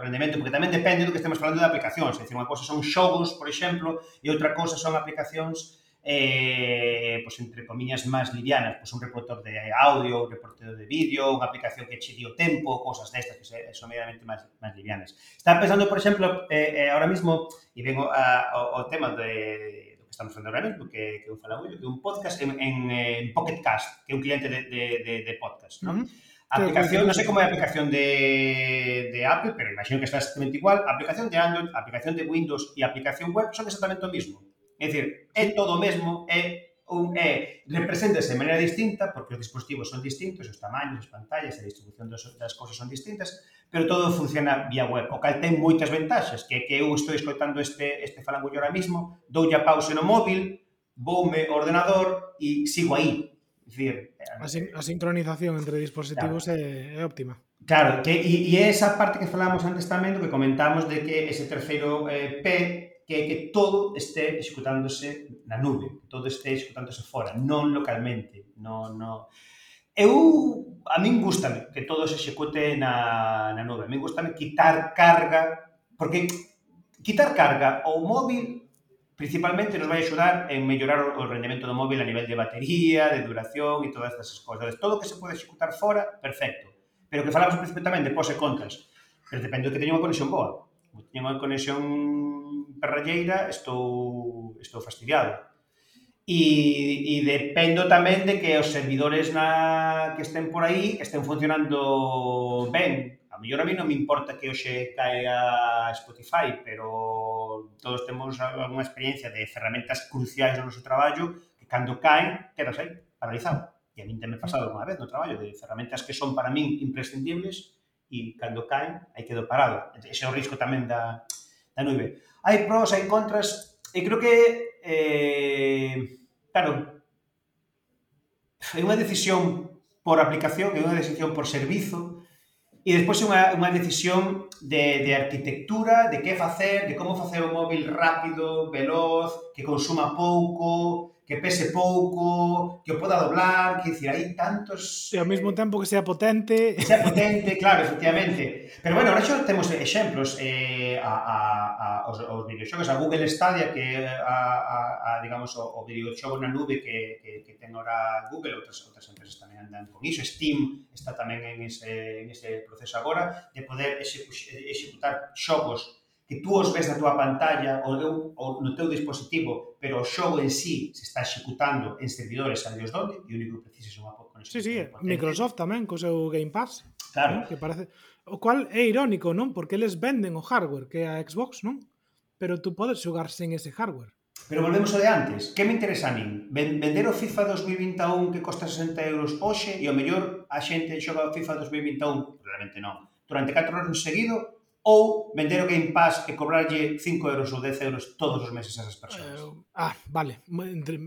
rendemento, porque tamén depende do que estemos falando de aplicacións, é dicir, unha cousa son xogos, por exemplo, e outra cousa son aplicacións eh, pues entre comillas, máis livianas, pues un reproductor de audio, un reproductor de vídeo, unha aplicación que che dio tempo, cosas destas que son medianamente máis, máis livianas. Estaba pensando, por exemplo, eh, eh, ahora mismo, e vengo a, ao, ao tema de, do que estamos falando ahora mismo, que, que eu falaba, de un podcast en, en, en Pocket Cast, que é un cliente de, de, de, de podcast, non? Uh -huh. Aplicación, non sei como é a aplicación de, de Apple, pero imagino que está exactamente igual. Aplicación de Android, aplicación de Windows e aplicación web son exactamente o mismo. É dicir, é todo o mesmo, é un é represéntase de maneira distinta porque os dispositivos son distintos, os tamaños, as pantallas, a distribución dos, das cousas son distintas, pero todo funciona vía web, o cal ten moitas ventaxas, que que eu estou escoitando este este falangullo ahora mismo, doulle a pausa no móvil, voume ao ordenador e sigo aí. É Dicir, eh, a, sin, a sincronización entre dispositivos claro. é, é óptima. Claro, que e, e esa parte que falamos antes tamén do que comentamos de que ese terceiro eh, P que é que todo este executándose na nube, todo este executándose fora, non localmente, non, non... Eu, a min gustame que todo se execute na, na nube, a min gustame quitar carga, porque quitar carga ao móvil principalmente nos vai axudar en mellorar o rendemento do móvil a nivel de batería, de duración e todas estas cousas. Todo o que se pode executar fora, perfecto. Pero que falamos principalmente de pos e contras. Pero depende do que teña unha conexión boa. Teña unha conexión perralleira estou, estou fastidiado. E, e dependo tamén de que os servidores na, que estén por aí estén funcionando ben. A mellor a mí non me importa que hoxe caia Spotify, pero todos temos unha experiencia de ferramentas cruciais no noso traballo que cando caen, quedas aí, paralizado. E a mí tamén pasado unha vez no traballo de ferramentas que son para min imprescindibles e cando caen, aí quedo parado. Ese é o risco tamén da, da nube. Hai pros, hai contras, e creo que, eh, claro, é unha decisión por aplicación, é unha decisión por servizo, E despois é unha, unha decisión de, arquitectura, de que facer, de como facer o móvil rápido, veloz, que consuma pouco, que pese pouco, que o poda doblar, que dicir, hai tantos... E ao mesmo tempo que sea potente... Que sea potente, claro, efectivamente. Pero bueno, ahora xa temos exemplos eh, a, a, a, os, os videoxogos, a Google Stadia, que a, a, a digamos, o, o videoxogo na nube que, que, que ten ahora Google, outras, outras empresas tamén andan con iso, Steam está tamén en ese, en ese proceso agora, de poder executar xogos que tú os ves na tua pantalla ou, eu, ou no teu dispositivo, pero o xogo en sí se está executando en servidores a Dios donde, e o único que precisas unha conexión. Sí, sí, Microsoft tamén, co seu Game Pass. Claro. ¿no? Que parece... O cual é irónico, non? Porque eles venden o hardware que é a Xbox, non? Pero tú podes xogar sen ese hardware. Pero volvemos ao de antes. Que me interesa a min? Vender o FIFA 2021 que costa 60 euros hoxe e o mellor a xente xoga o FIFA 2021? Realmente non. Durante 4 anos seguido ou vender o Game Pass e cobrarlle 5 euros ou 10 euros todos os meses a esas persoas. Uh, ah, vale. Entre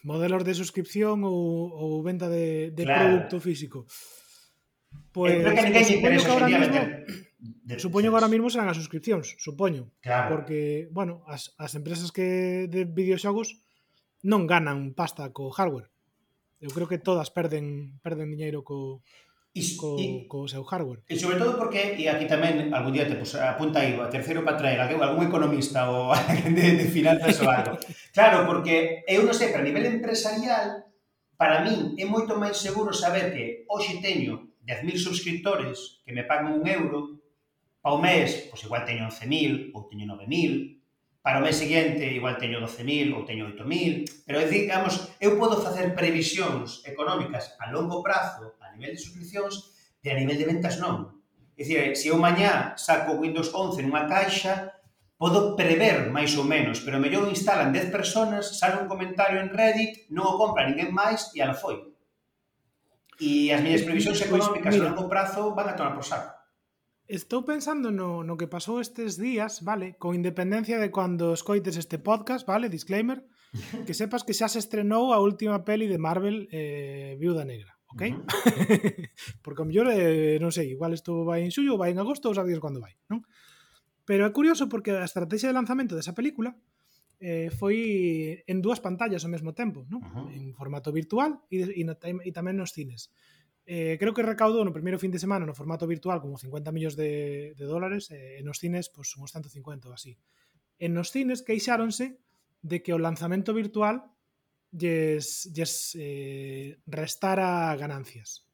modelos de suscripción ou, ou venda de, de claro. producto físico. Pois, pues, que ninguén interesa que ahora vender... de, supoño que ahora mismo serán as suscripcións, supoño. Claro. Porque, bueno, as, as empresas que de videoxogos non ganan pasta co hardware. Eu creo que todas perden perden diñeiro co co, y, co seu hardware. E sobre todo porque, e aquí tamén, algún día te pues, apunta aí, a terceiro para traer algún, algún economista ou alguén de, de finanzas ou algo. Claro, porque eu non sei, pero a nivel empresarial, para min é moito máis seguro saber que hoxe teño 10.000 subscriptores que me pagan un euro, pa o mes, pois igual teño 11.000 ou teño 9.000, para o mes seguinte igual teño 12.000 ou teño 8.000, pero digamos, eu podo facer previsións económicas a longo prazo a nivel de suscripcións e a nivel de ventas non. É dicir, eh, se eu mañá saco Windows 11 nunha caixa, podo prever máis ou menos, pero mellor instalan 10 personas, sale un comentario en Reddit, non o compra ninguén máis e ala foi. E as miñas previsións económicas mira, a longo prazo van a tomar por saco. Estou pensando no, no que pasou estes días, vale? Con independencia de cando escoites este podcast, vale? Disclaimer. Que sepas que xa se estrenou a última peli de Marvel, eh, Viuda Negra. Ok? Uh -huh. Porque mellor, eh, non sei, igual isto vai en xullo vai en agosto ou sabes cando vai, non? Pero é curioso porque a estrategia de lanzamento desa película eh, foi en dúas pantallas ao mesmo tempo, non? Uh -huh. En formato virtual e, e, e tamén nos cines eh, creo que recaudou no primeiro fin de semana no formato virtual como 50 millóns de, de dólares e eh, nos cines pois, uns 150 ou así. En nos cines queixáronse de que o lanzamento virtual lles, lles eh, restara ganancias.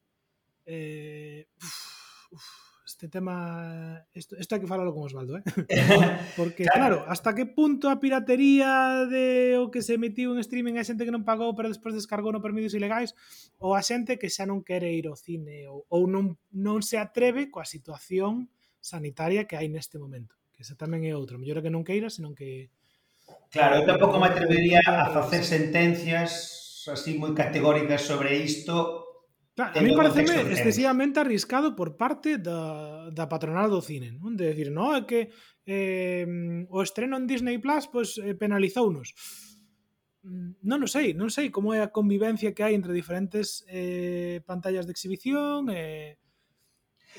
Eh, uf, uf, este tema isto, isto hai que falarlo con Osvaldo, eh? Porque claro. claro, hasta que punto a piratería de o que se emitiu en streaming a xente que non pagou pero despois descargou no permisos ilegais ou a xente que xa non quere ir ao cine ou, ou non, non se atreve coa situación sanitaria que hai neste momento. Que ese tamén é outro. Mellor que non queira, senón que Claro, eu tampouco me atrevería a facer sentencias así moi categóricas sobre isto Claro, a mí pareceme excesivamente arriscado por parte da, da patronal do cine, non? De decir, no, é que eh, o estreno en Disney Plus pois, pues, eh, penalizounos. Mm, non o sei, non sei como é a convivencia que hai entre diferentes eh, pantallas de exhibición, eh,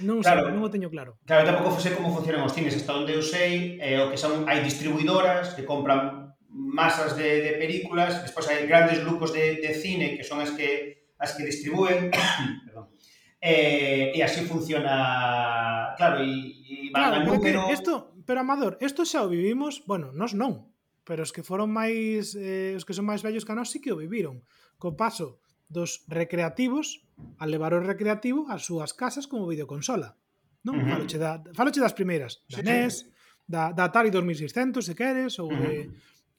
Non claro, sei, non o teño claro. Claro, tampouco sei como funcionan os cines, hasta onde eu sei, eh, o que son hai distribuidoras que compran masas de, de películas, despois hai grandes grupos de, de cine que son as que as que distribúen, perdón. Eh, e así funciona, claro, e, e van claro, a número. Esto, pero Amador, isto xa o vivimos, bueno, nos non, pero os que foron máis eh, os que son máis vellos que nós sí que o viviron. Co paso dos recreativos a levar o recreativo ás súas casas como videoconsola. Non? Uh -huh. faloche, da, faloche das primeiras, da sí, NES, sí. Da, da Atari 2600, se queres, ou, uh -huh. de,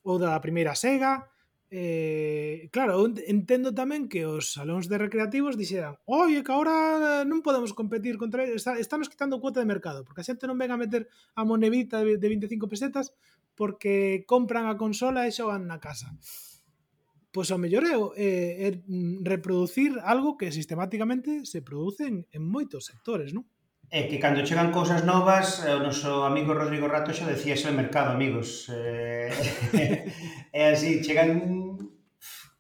ou da primeira Sega. Eh, claro, entendo tamén que os salóns de recreativos dixeran oye, que agora non podemos competir contra eles, está, estamos quitando cuota de mercado porque a xente non ven a meter a monedita de 25 pesetas porque compran a consola e xogan na casa. Uh pois ao mellor é, é, é reproducir algo que sistemáticamente se produce en, en moitos sectores, non? É que cando chegan cousas novas, eh, o noso amigo Rodrigo Rato xa decía eso de mercado, amigos. Eh, é así, chegan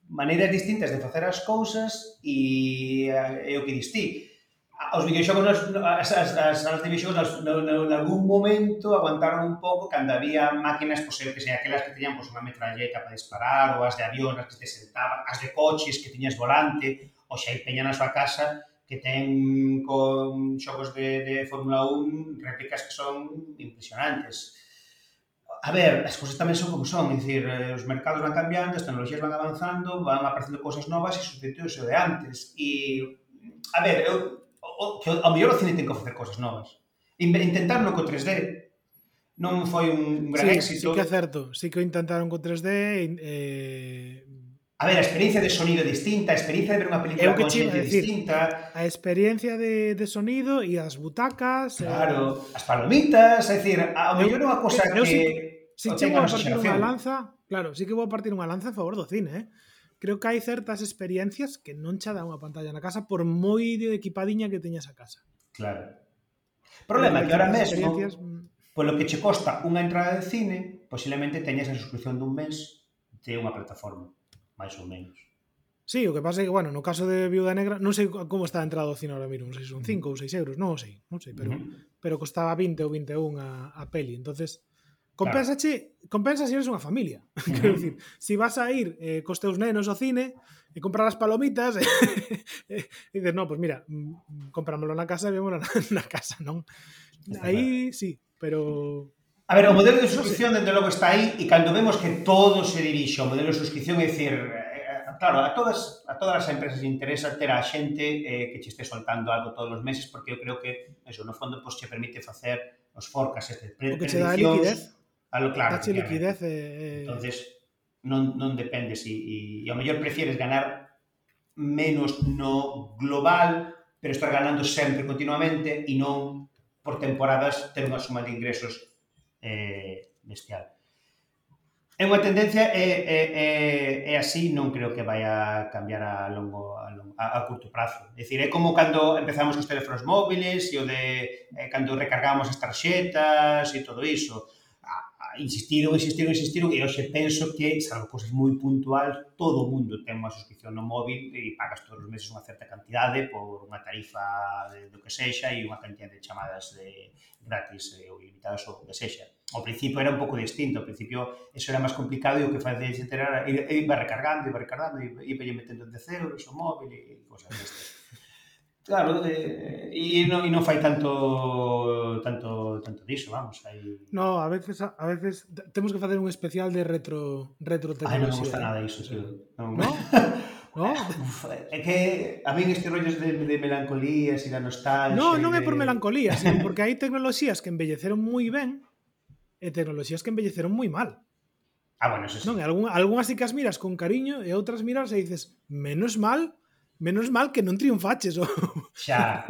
maneiras distintas de facer as cousas e eh, é o que distí os videoxogos nas, as, as, as, as videoxogos nas, no, no, algún momento aguantaron un pouco cando había máquinas pois, eh, que sei, aquelas que teñan pois, unha metralleta para disparar ou as de avión as que te sentaban as de coches que tiñas volante ou xa hai peña na súa casa que ten con xogos de, de Fórmula 1 réplicas que son impresionantes. A ver, as cousas tamén son como son, é dicir, eh, os mercados van cambiando, as tecnologías van avanzando, van aparecendo cousas novas e substituirse de antes. E, a ver, eu o, que ao mellor o cine ten que ofrecer cosas novas. Intentarlo co 3D non foi un gran sí, éxito. Sí que é certo, sí que o intentaron co 3D eh... A ver, a experiencia de sonido é distinta, a experiencia de ver unha película con xente distinta... A experiencia de, de sonido e as butacas... Eh, claro, eh... as palomitas, é dicir, ao mellor é unha cosa eu, que... Eu, si, si chego a partir unha lanza, claro, sí si que vou a partir unha lanza a favor do cine, eh? creo que hai certas experiencias que non che dá unha pantalla na casa por moi de equipadiña que teñas a casa. Claro. Problema eh, que ahora mesmo, mm. polo que che costa unha entrada de cine, posiblemente teñas a suscripción dun mes de unha plataforma, máis ou menos. Sí, o que pasa é que, bueno, no caso de Viuda Negra, non sei como está a entrada do cine ahora mismo, non sei se son 5 ou 6 euros, non sei, non sei, pero, uh -huh. pero costaba 20 ou 21 a, a peli, entonces Compénsache, claro. compensa se eres unha familia. Uh -huh. Quero dicir, se si vas a ir eh, cos teus nenos ao cine e comprar as palomitas e, e dices, no, pois pues mira, mm, comprámolo na casa e vémolo na, na casa, non? Está aí, sí, pero... A ver, o modelo de suscripción, dende logo, está aí e cando vemos que todo se dirixe ao modelo de suscripción, é dicir, eh, claro, a todas a todas as empresas interesa ter a xente eh, que che este soltando algo todos os meses porque eu creo que eso no fondo pois pues, che permite facer os forcas este, pre o que che dá liquidez A lo claro. Dache liquidez. Eh, eh... Entonces, non, non depende si, e, e ao mellor prefieres ganar menos no global, pero estar ganando sempre continuamente e non por temporadas ter unha suma de ingresos eh, bestial. É unha tendencia e, e, e, e así non creo que vai a cambiar a longo a, longo, a, a curto prazo. É dicir, é como cando empezamos os teléfonos móviles e o de eh, cando recargamos as tarxetas e todo iso insistiron, insistiron, insistiron e hoxe penso que, salvo cosas moi puntuais, todo o mundo ten unha suscripción no móvil e pagas todos os meses unha certa cantidade por unha tarifa de, do que sexa e unha cantidad de chamadas de gratis eh, ou limitadas ou que sexa. Ao principio era un pouco distinto, ao principio eso era máis complicado e o que facía etcétera, era iba recargando, iba recargando, iba, iba metendo 10 euros o móvil e cosas destas. Claro, eh, e, non, e non fai tanto tanto tanto diso, vamos, aí. No, a veces a veces temos que facer un especial de retro retro tecnoloxía. Ai, non me gusta nada iso, sí. Non. No? no? Uf, é que a min estes rollos de, de melancolías e da nostalgia... No, non é por melancolía, de... sino porque hai tecnoloxías que embelleceron moi ben e tecnoloxías que embelleceron moi mal. Ah, bueno, eso sí. Non, algún, algunhas sí que as miras con cariño e outras miras e dices, menos mal menos mal que non triunfaches. O... Xa,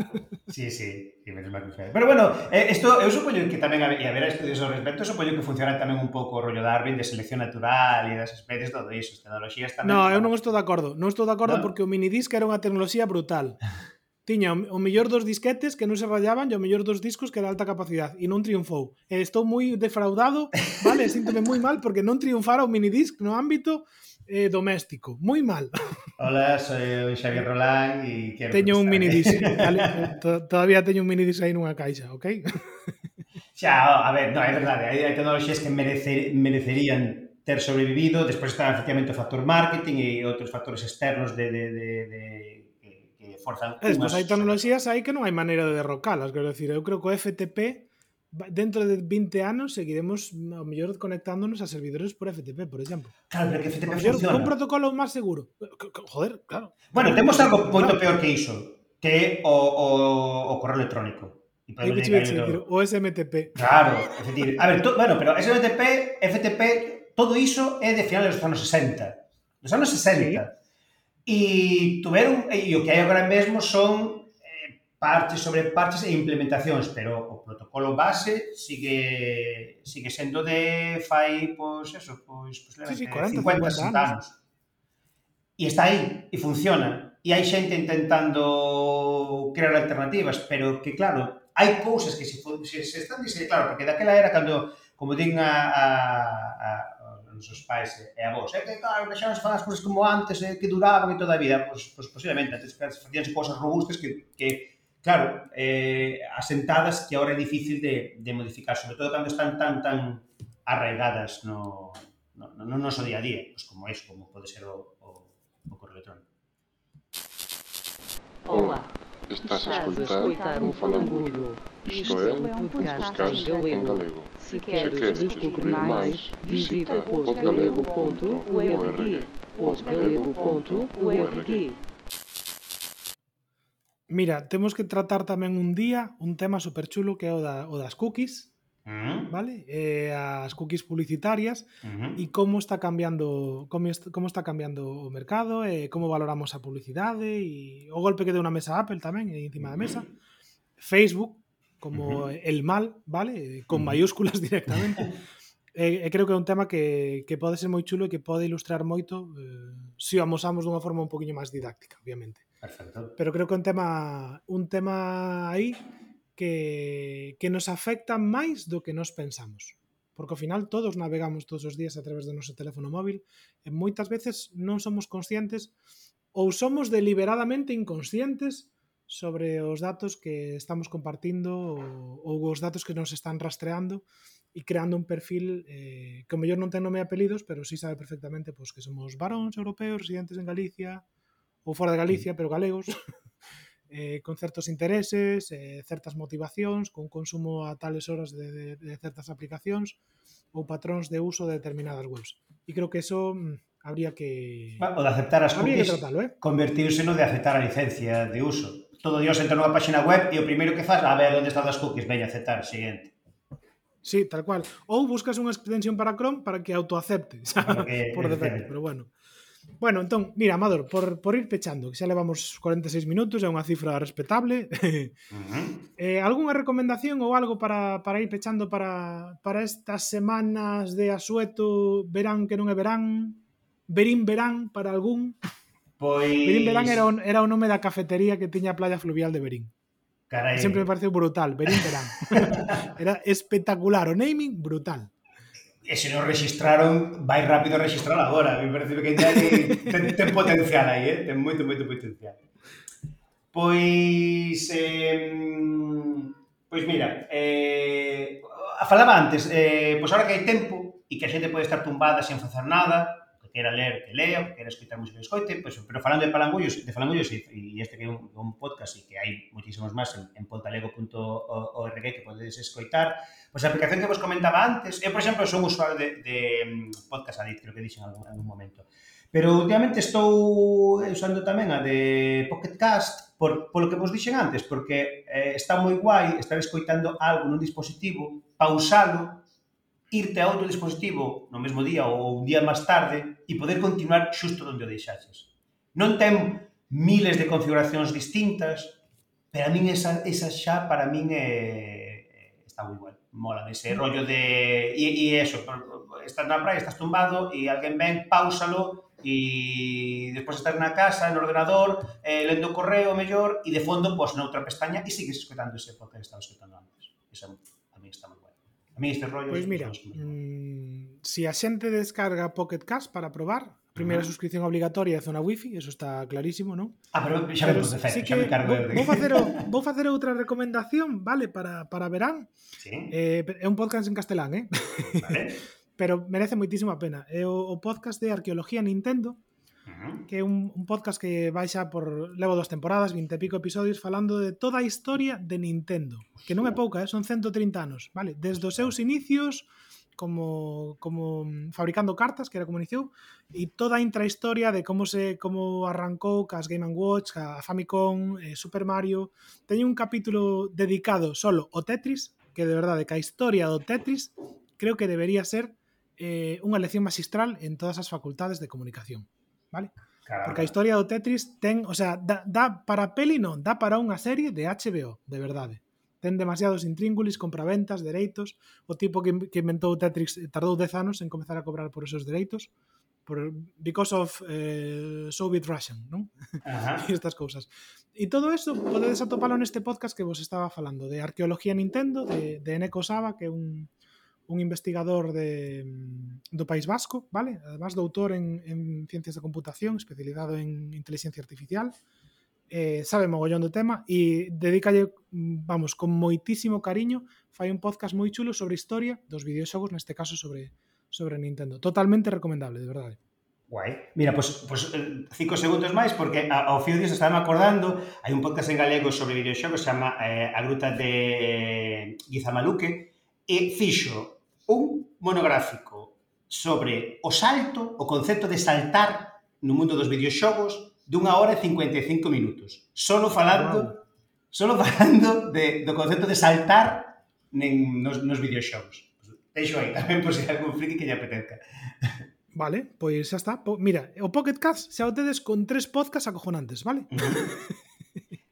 sí, sí, sí menos mal que foi. Pero bueno, isto, esto, eu supoño que tamén, e haberá estudios ao respecto, supoño que funciona tamén un pouco o rollo Darwin de selección natural e das especies, todo iso, as tecnologías tamén. No, eu non estou de acordo, non estou de acordo ¿No? porque o minidisc era unha tecnoloxía brutal. Tiña o mellor dos disquetes que non se rayaban e o mellor dos discos que era alta capacidade e non triunfou. E estou moi defraudado, vale, síntome moi mal porque non triunfara o minidisc no ámbito eh, doméstico. Moi mal. Hola, soy Xavier Rolán e quero Teño un mini disc. Vale? Todavía teño un mini disc aí nunha caixa, ok? Xa, a ver, no, é verdade, hai, hai tecnologías que merecer, merecerían ter sobrevivido, despois está efectivamente o factor marketing e outros factores externos de, de, de, de que, que forzan... Despois hai tecnologías aí que non hai maneira de derrocalas, quero decir, eu creo que o FTP dentro de 20 anos seguiremos ao mellor conectándonos a servidores por FTP, por exemplo. Claro, pero que FTP mellor, funciona. un protocolo máis seguro. Joder, claro. Bueno, temos algo moito peor que iso, que o, o, o correo electrónico. Dedicar dicir, o SMTP. Claro, é dicir, a ver, to, bueno, pero SMTP, FTP, todo iso é de finales dos anos 60. Dos anos 60. E tuveron, e o que hai agora mesmo son parches sobre parches e implementacións, pero o protocolo base sigue sigue sendo de fai, pois, eso, pois, pois, posiblemente sí, sí, 40, 50, 60 anos. anos. E está aí, e funciona. E hai xente intentando crear alternativas, pero que, claro, hai cousas que se, se, se están dicendo, claro, porque daquela era cando, como din a, a, a, a nosos pais e a vos, é eh, que, claro, se falar as cousas como antes, eh, que duraban e toda a vida, pois, pues, pois posiblemente, antes facíanse cousas robustas que, que claro, eh, asentadas que ahora é difícil de, de modificar, sobre todo cando están tan tan arraigadas no, no, no, no noso día a día, pois pues como é, como pode ser o, o, o correo electrónico. Olá, estás a escutar un falangulo. Isto é um podcast em galego. Se queres descobrir mais, visita podgalego.org. podgalego.org Mira, temos que tratar tamén un día un tema superchulo que é o, da, o das cookies, mm. vale? Eh, as cookies publicitarias mm e como está cambiando como, est como está cambiando o mercado e eh, como valoramos a publicidade e o golpe que deu na mesa Apple tamén e encima da mm-hmm. mesa. Facebook como mm-hmm. el mal, vale? Con mm mayúsculas directamente. e, e creo que é un tema que, que pode ser moi chulo e que pode ilustrar moito eh, se o amosamos dunha forma un poquinho máis didáctica, obviamente. Perfecto. Pero creo que un tema, un tema aí que, que nos afecta máis do que nos pensamos. Porque ao final todos navegamos todos os días a través do noso teléfono móvil e moitas veces non somos conscientes ou somos deliberadamente inconscientes sobre os datos que estamos compartindo ou, ou os datos que nos están rastreando e creando un perfil eh, que o mellor non ten nome e apelidos, pero sí sabe perfectamente pois, que somos varóns europeos residentes en Galicia, ou fora de Galicia, pero galegos, eh, con certos intereses, eh, certas motivacións, con consumo a tales horas de, de, de certas aplicacións ou patróns de uso de determinadas webs. E creo que eso mm, habría que... O de aceptar as cookies, tratalo, eh? convertirse no de aceptar a licencia de uso. Todo dios entra nunha página web e o primeiro que faz, a ver, onde están as cookies, veña aceptar, siguiente. Sí, tal cual. Ou buscas unha extensión para Chrome para que autoacepte, xa, que, por defecto, pero bueno. Bueno, entón, mira, Amador, por, por ir pechando, que xa levamos 46 minutos, é unha cifra respetable. Uh -huh. eh, algunha recomendación ou algo para, para ir pechando para, para estas semanas de asueto, verán que non é verán, verín verán para algún? Pois... Verín verán era o, era o nome da cafetería que tiña a playa fluvial de Verín. Carai. Sempre me pareceu brutal, Verín verán. era espectacular, o naming brutal. E se non registraron, vai rápido a registrar agora. Me parece que ten, ten potencial aí, eh? ten moito, moito potencial. Pois, eh, pois mira, eh, a falaba antes, eh, pois agora que hai tempo e que a xente pode estar tumbada sen facer nada, que queira ler, que lea, que queira escoitar música, que escoite, pues, pero falando de Palangullos, de Falangullos, e, e este que é un, un podcast e que hai moitísimos máis en, en pontalego.org que podedes escoitar, pois pues, a aplicación que vos comentaba antes, eu, por exemplo, son usuario de, de mm, Podcast Addict, creo que dixen en algún, algún momento, Pero últimamente estou eh, usando tamén a de Pocket Cast por, polo que vos dixen antes, porque eh, está moi guai estar escoitando algo nun dispositivo, pausalo, irte a outro dispositivo no mesmo día ou un día máis tarde e poder continuar xusto onde o deixaches. Non ten miles de configuracións distintas, pero a min esa, esa xa para min é, está moi igual. Mola ese rollo de... E, e eso, estás na praia, estás tumbado e alguén ven, pausalo e despois estás na casa, no ordenador, eh, lendo o correo mellor e de fondo, pois, noutra pestaña e sigues escutando ese podcast que estabas escutando antes. Esa a mí está moi A mí este rollo... Pois pues mira, mm, si a xente descarga Pocket Cast para probar, primeira uh -huh. suscripción obligatoria é zona wifi, eso está clarísimo, non? Ah, pero xa me puse fe, sí xa me cargo vou, de... vou, facer, o, vou facer outra recomendación, vale, para, para verán. Sí. Eh, é un podcast en castelán, eh? Vale. pero merece moitísima pena. É o, o podcast de Arqueología Nintendo, que é un, un podcast que vai xa por levo dos temporadas, 20 e pico episodios falando de toda a historia de Nintendo, que non é pouca, eh? son 130 anos, vale? Desde os seus inicios como como fabricando cartas, que era como iniciou, e toda a intrahistoria de como se como arrancou cas Game Watch, a Famicom, eh, Super Mario. Teño un capítulo dedicado solo ao Tetris, que de verdade que a historia do Tetris creo que debería ser eh, unha lección magistral en todas as facultades de comunicación vale? Caramba. Porque a historia do Tetris ten, o sea, dá, dá para peli non, dá para unha serie de HBO, de verdade. Ten demasiados intríngulis, compraventas, dereitos. O tipo que, que inventou Tetris eh, tardou 10 anos en comezar a cobrar por esos dereitos por, because of eh, Soviet Russian, non? e estas cousas. E todo eso podedes atopalo neste podcast que vos estaba falando, de Arqueología Nintendo, de, de Eneko Saba, que é un, un investigador de, mm, do País Vasco, vale? Además doutor en, en ciencias da computación, especializado en inteligencia artificial, eh, sabe mogollón do tema e dedícalle, mm, vamos, con moitísimo cariño, fai un podcast moi chulo sobre historia dos videoxogos, neste caso sobre sobre Nintendo. Totalmente recomendable, de verdade. Guai. Mira, pois, pues, pois pues, eh, cinco segundos máis, porque ao fío disso estaba acordando, hai un podcast en galego sobre videoxogos, chama eh, A Gruta de Guizamaluque, e fixo un monográfico sobre o salto, o concepto de saltar no mundo dos videoxogos dunha hora e 55 minutos. Solo falando solo falando de, do concepto de saltar nen, nos, nos videoxogos. Deixo aí tamén por se si algún friki que lle apetezca. Vale, pois xa está. Po, mira, o Pocket Cast xa o tedes con tres podcasts acojonantes, vale? Uh -huh.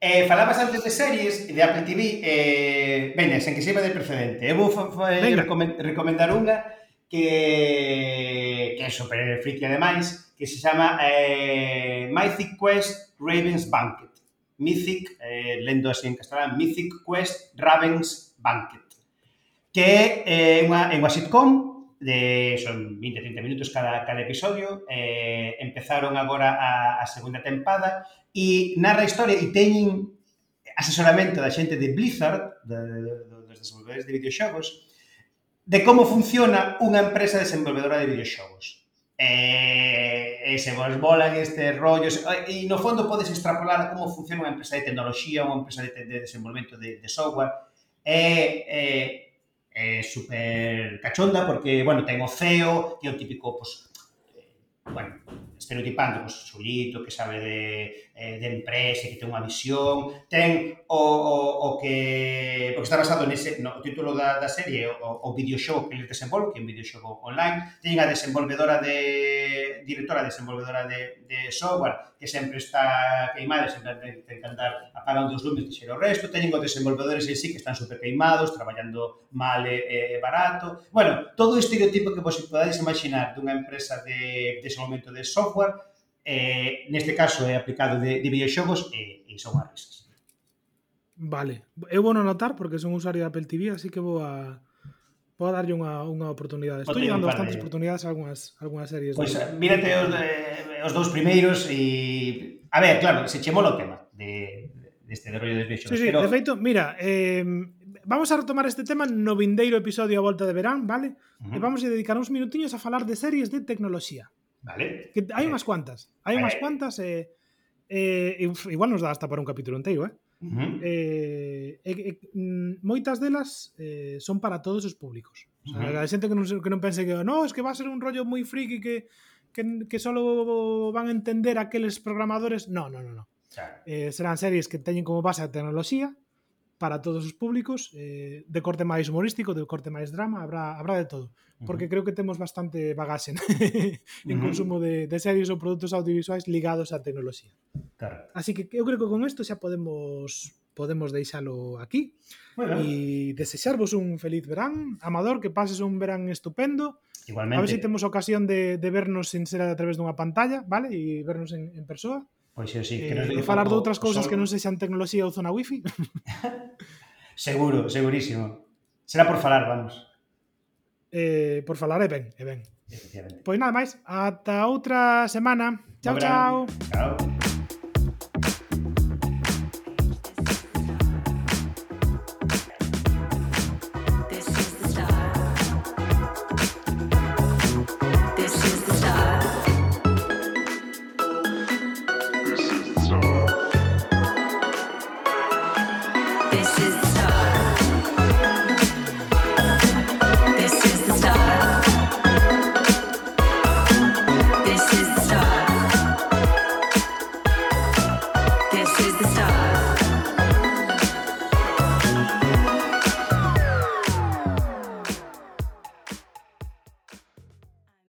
Eh, falabas antes de series de Apple TV, eh, veña, sen que sirva de precedente. Eu vou eh, recomendar unha que, que é super friki ademais, que se chama eh, Mythic Quest Raven's Banquet. Mythic, eh, lendo así en castelán, Mythic Quest Raven's Banquet. Que é eh, unha, é unha sitcom de son 20, 30 minutos cada, cada episodio. Eh, empezaron agora a, a segunda tempada e narra a historia e teñen asesoramento da xente de Blizzard, de, de, de, dos desenvolvedores de videoxogos, de como funciona unha empresa desenvolvedora de videoxogos. Eh, e se vos bolan este rollo e no fondo podes extrapolar como funciona unha empresa de tecnoloxía unha empresa de, de desenvolvemento de, de software eh, eh, eh, super cachonda porque, bueno, ten o CEO, que é o típico, pues, eh, bueno, estereotipando, pues, xulito, que sabe de, eh, de empresa, que ten unha visión, ten o, o, o que, porque está basado nese, no, o título da, da serie, o, o videoxogo que eles desenvolve, que é un videoxogo online, ten a desenvolvedora de de directora desenvolvedora de, de software que sempre está queimada, sempre ten que andar apagando os lumes que xera o resto, teñen os desenvolvedores en sí que están super queimados, traballando mal e, e barato. Bueno, todo o estereotipo que vos podades imaginar dunha empresa de desenvolvemento de software, eh, neste caso é aplicado de, de videoxogos e, e son as risas. Vale, eu vou non notar porque son usuario de Apple TV, así que vou a Vou darlle unha, unha oportunidade. Estou dando bastantes de... oportunidades a algunhas, algunhas series. Pois, pues, eh, mírate os, eh, os dous primeiros e... A ver, claro, se che mola o tema de, deste de, de rollo de bichos. Sí, sí, pero... de feito, mira, eh, vamos a retomar este tema no vindeiro episodio a volta de verán, vale? Uh -huh. E vamos a dedicar uns minutiños a falar de series de tecnoloxía. Vale. Que hai vale. unhas cuantas. Hai vale. unhas cuantas e... Eh, eh, igual nos dá hasta para un capítulo inteiro, eh? Uh -huh. eh, e, e, moitas delas eh, son para todos os públicos. O sea, uh -huh. A xente que non, que non pense que no, es que va a ser un rollo moi friki que, que, que só van a entender aqueles programadores. No, no, no, no. Claro. Eh, serán series que teñen como base a tecnoloxía, para todos os públicos, eh, de corte máis humorístico, de corte máis drama, habrá, habrá de todo, porque uh -huh. creo que temos bastante bagaxe en, uh -huh. consumo de, de series ou produtos audiovisuais ligados á tecnoloxía. Claro. Así que eu creo que con isto xa podemos podemos deixalo aquí bueno. e desexarvos un feliz verán. Amador, que pases un verán estupendo. Igualmente. A ver se si temos ocasión de, de vernos sin ser a través dunha pantalla, vale? E vernos en, en persoa. Pois eu sí, eh, creo eh, que falar de outras cousas sol... que non sexan tecnoloxía ou zona wifi. Seguro, segurísimo. Será por falar, vamos. Eh, por falar é ben, é ben. Pois nada máis, ata outra semana. Chao, chao. Chao.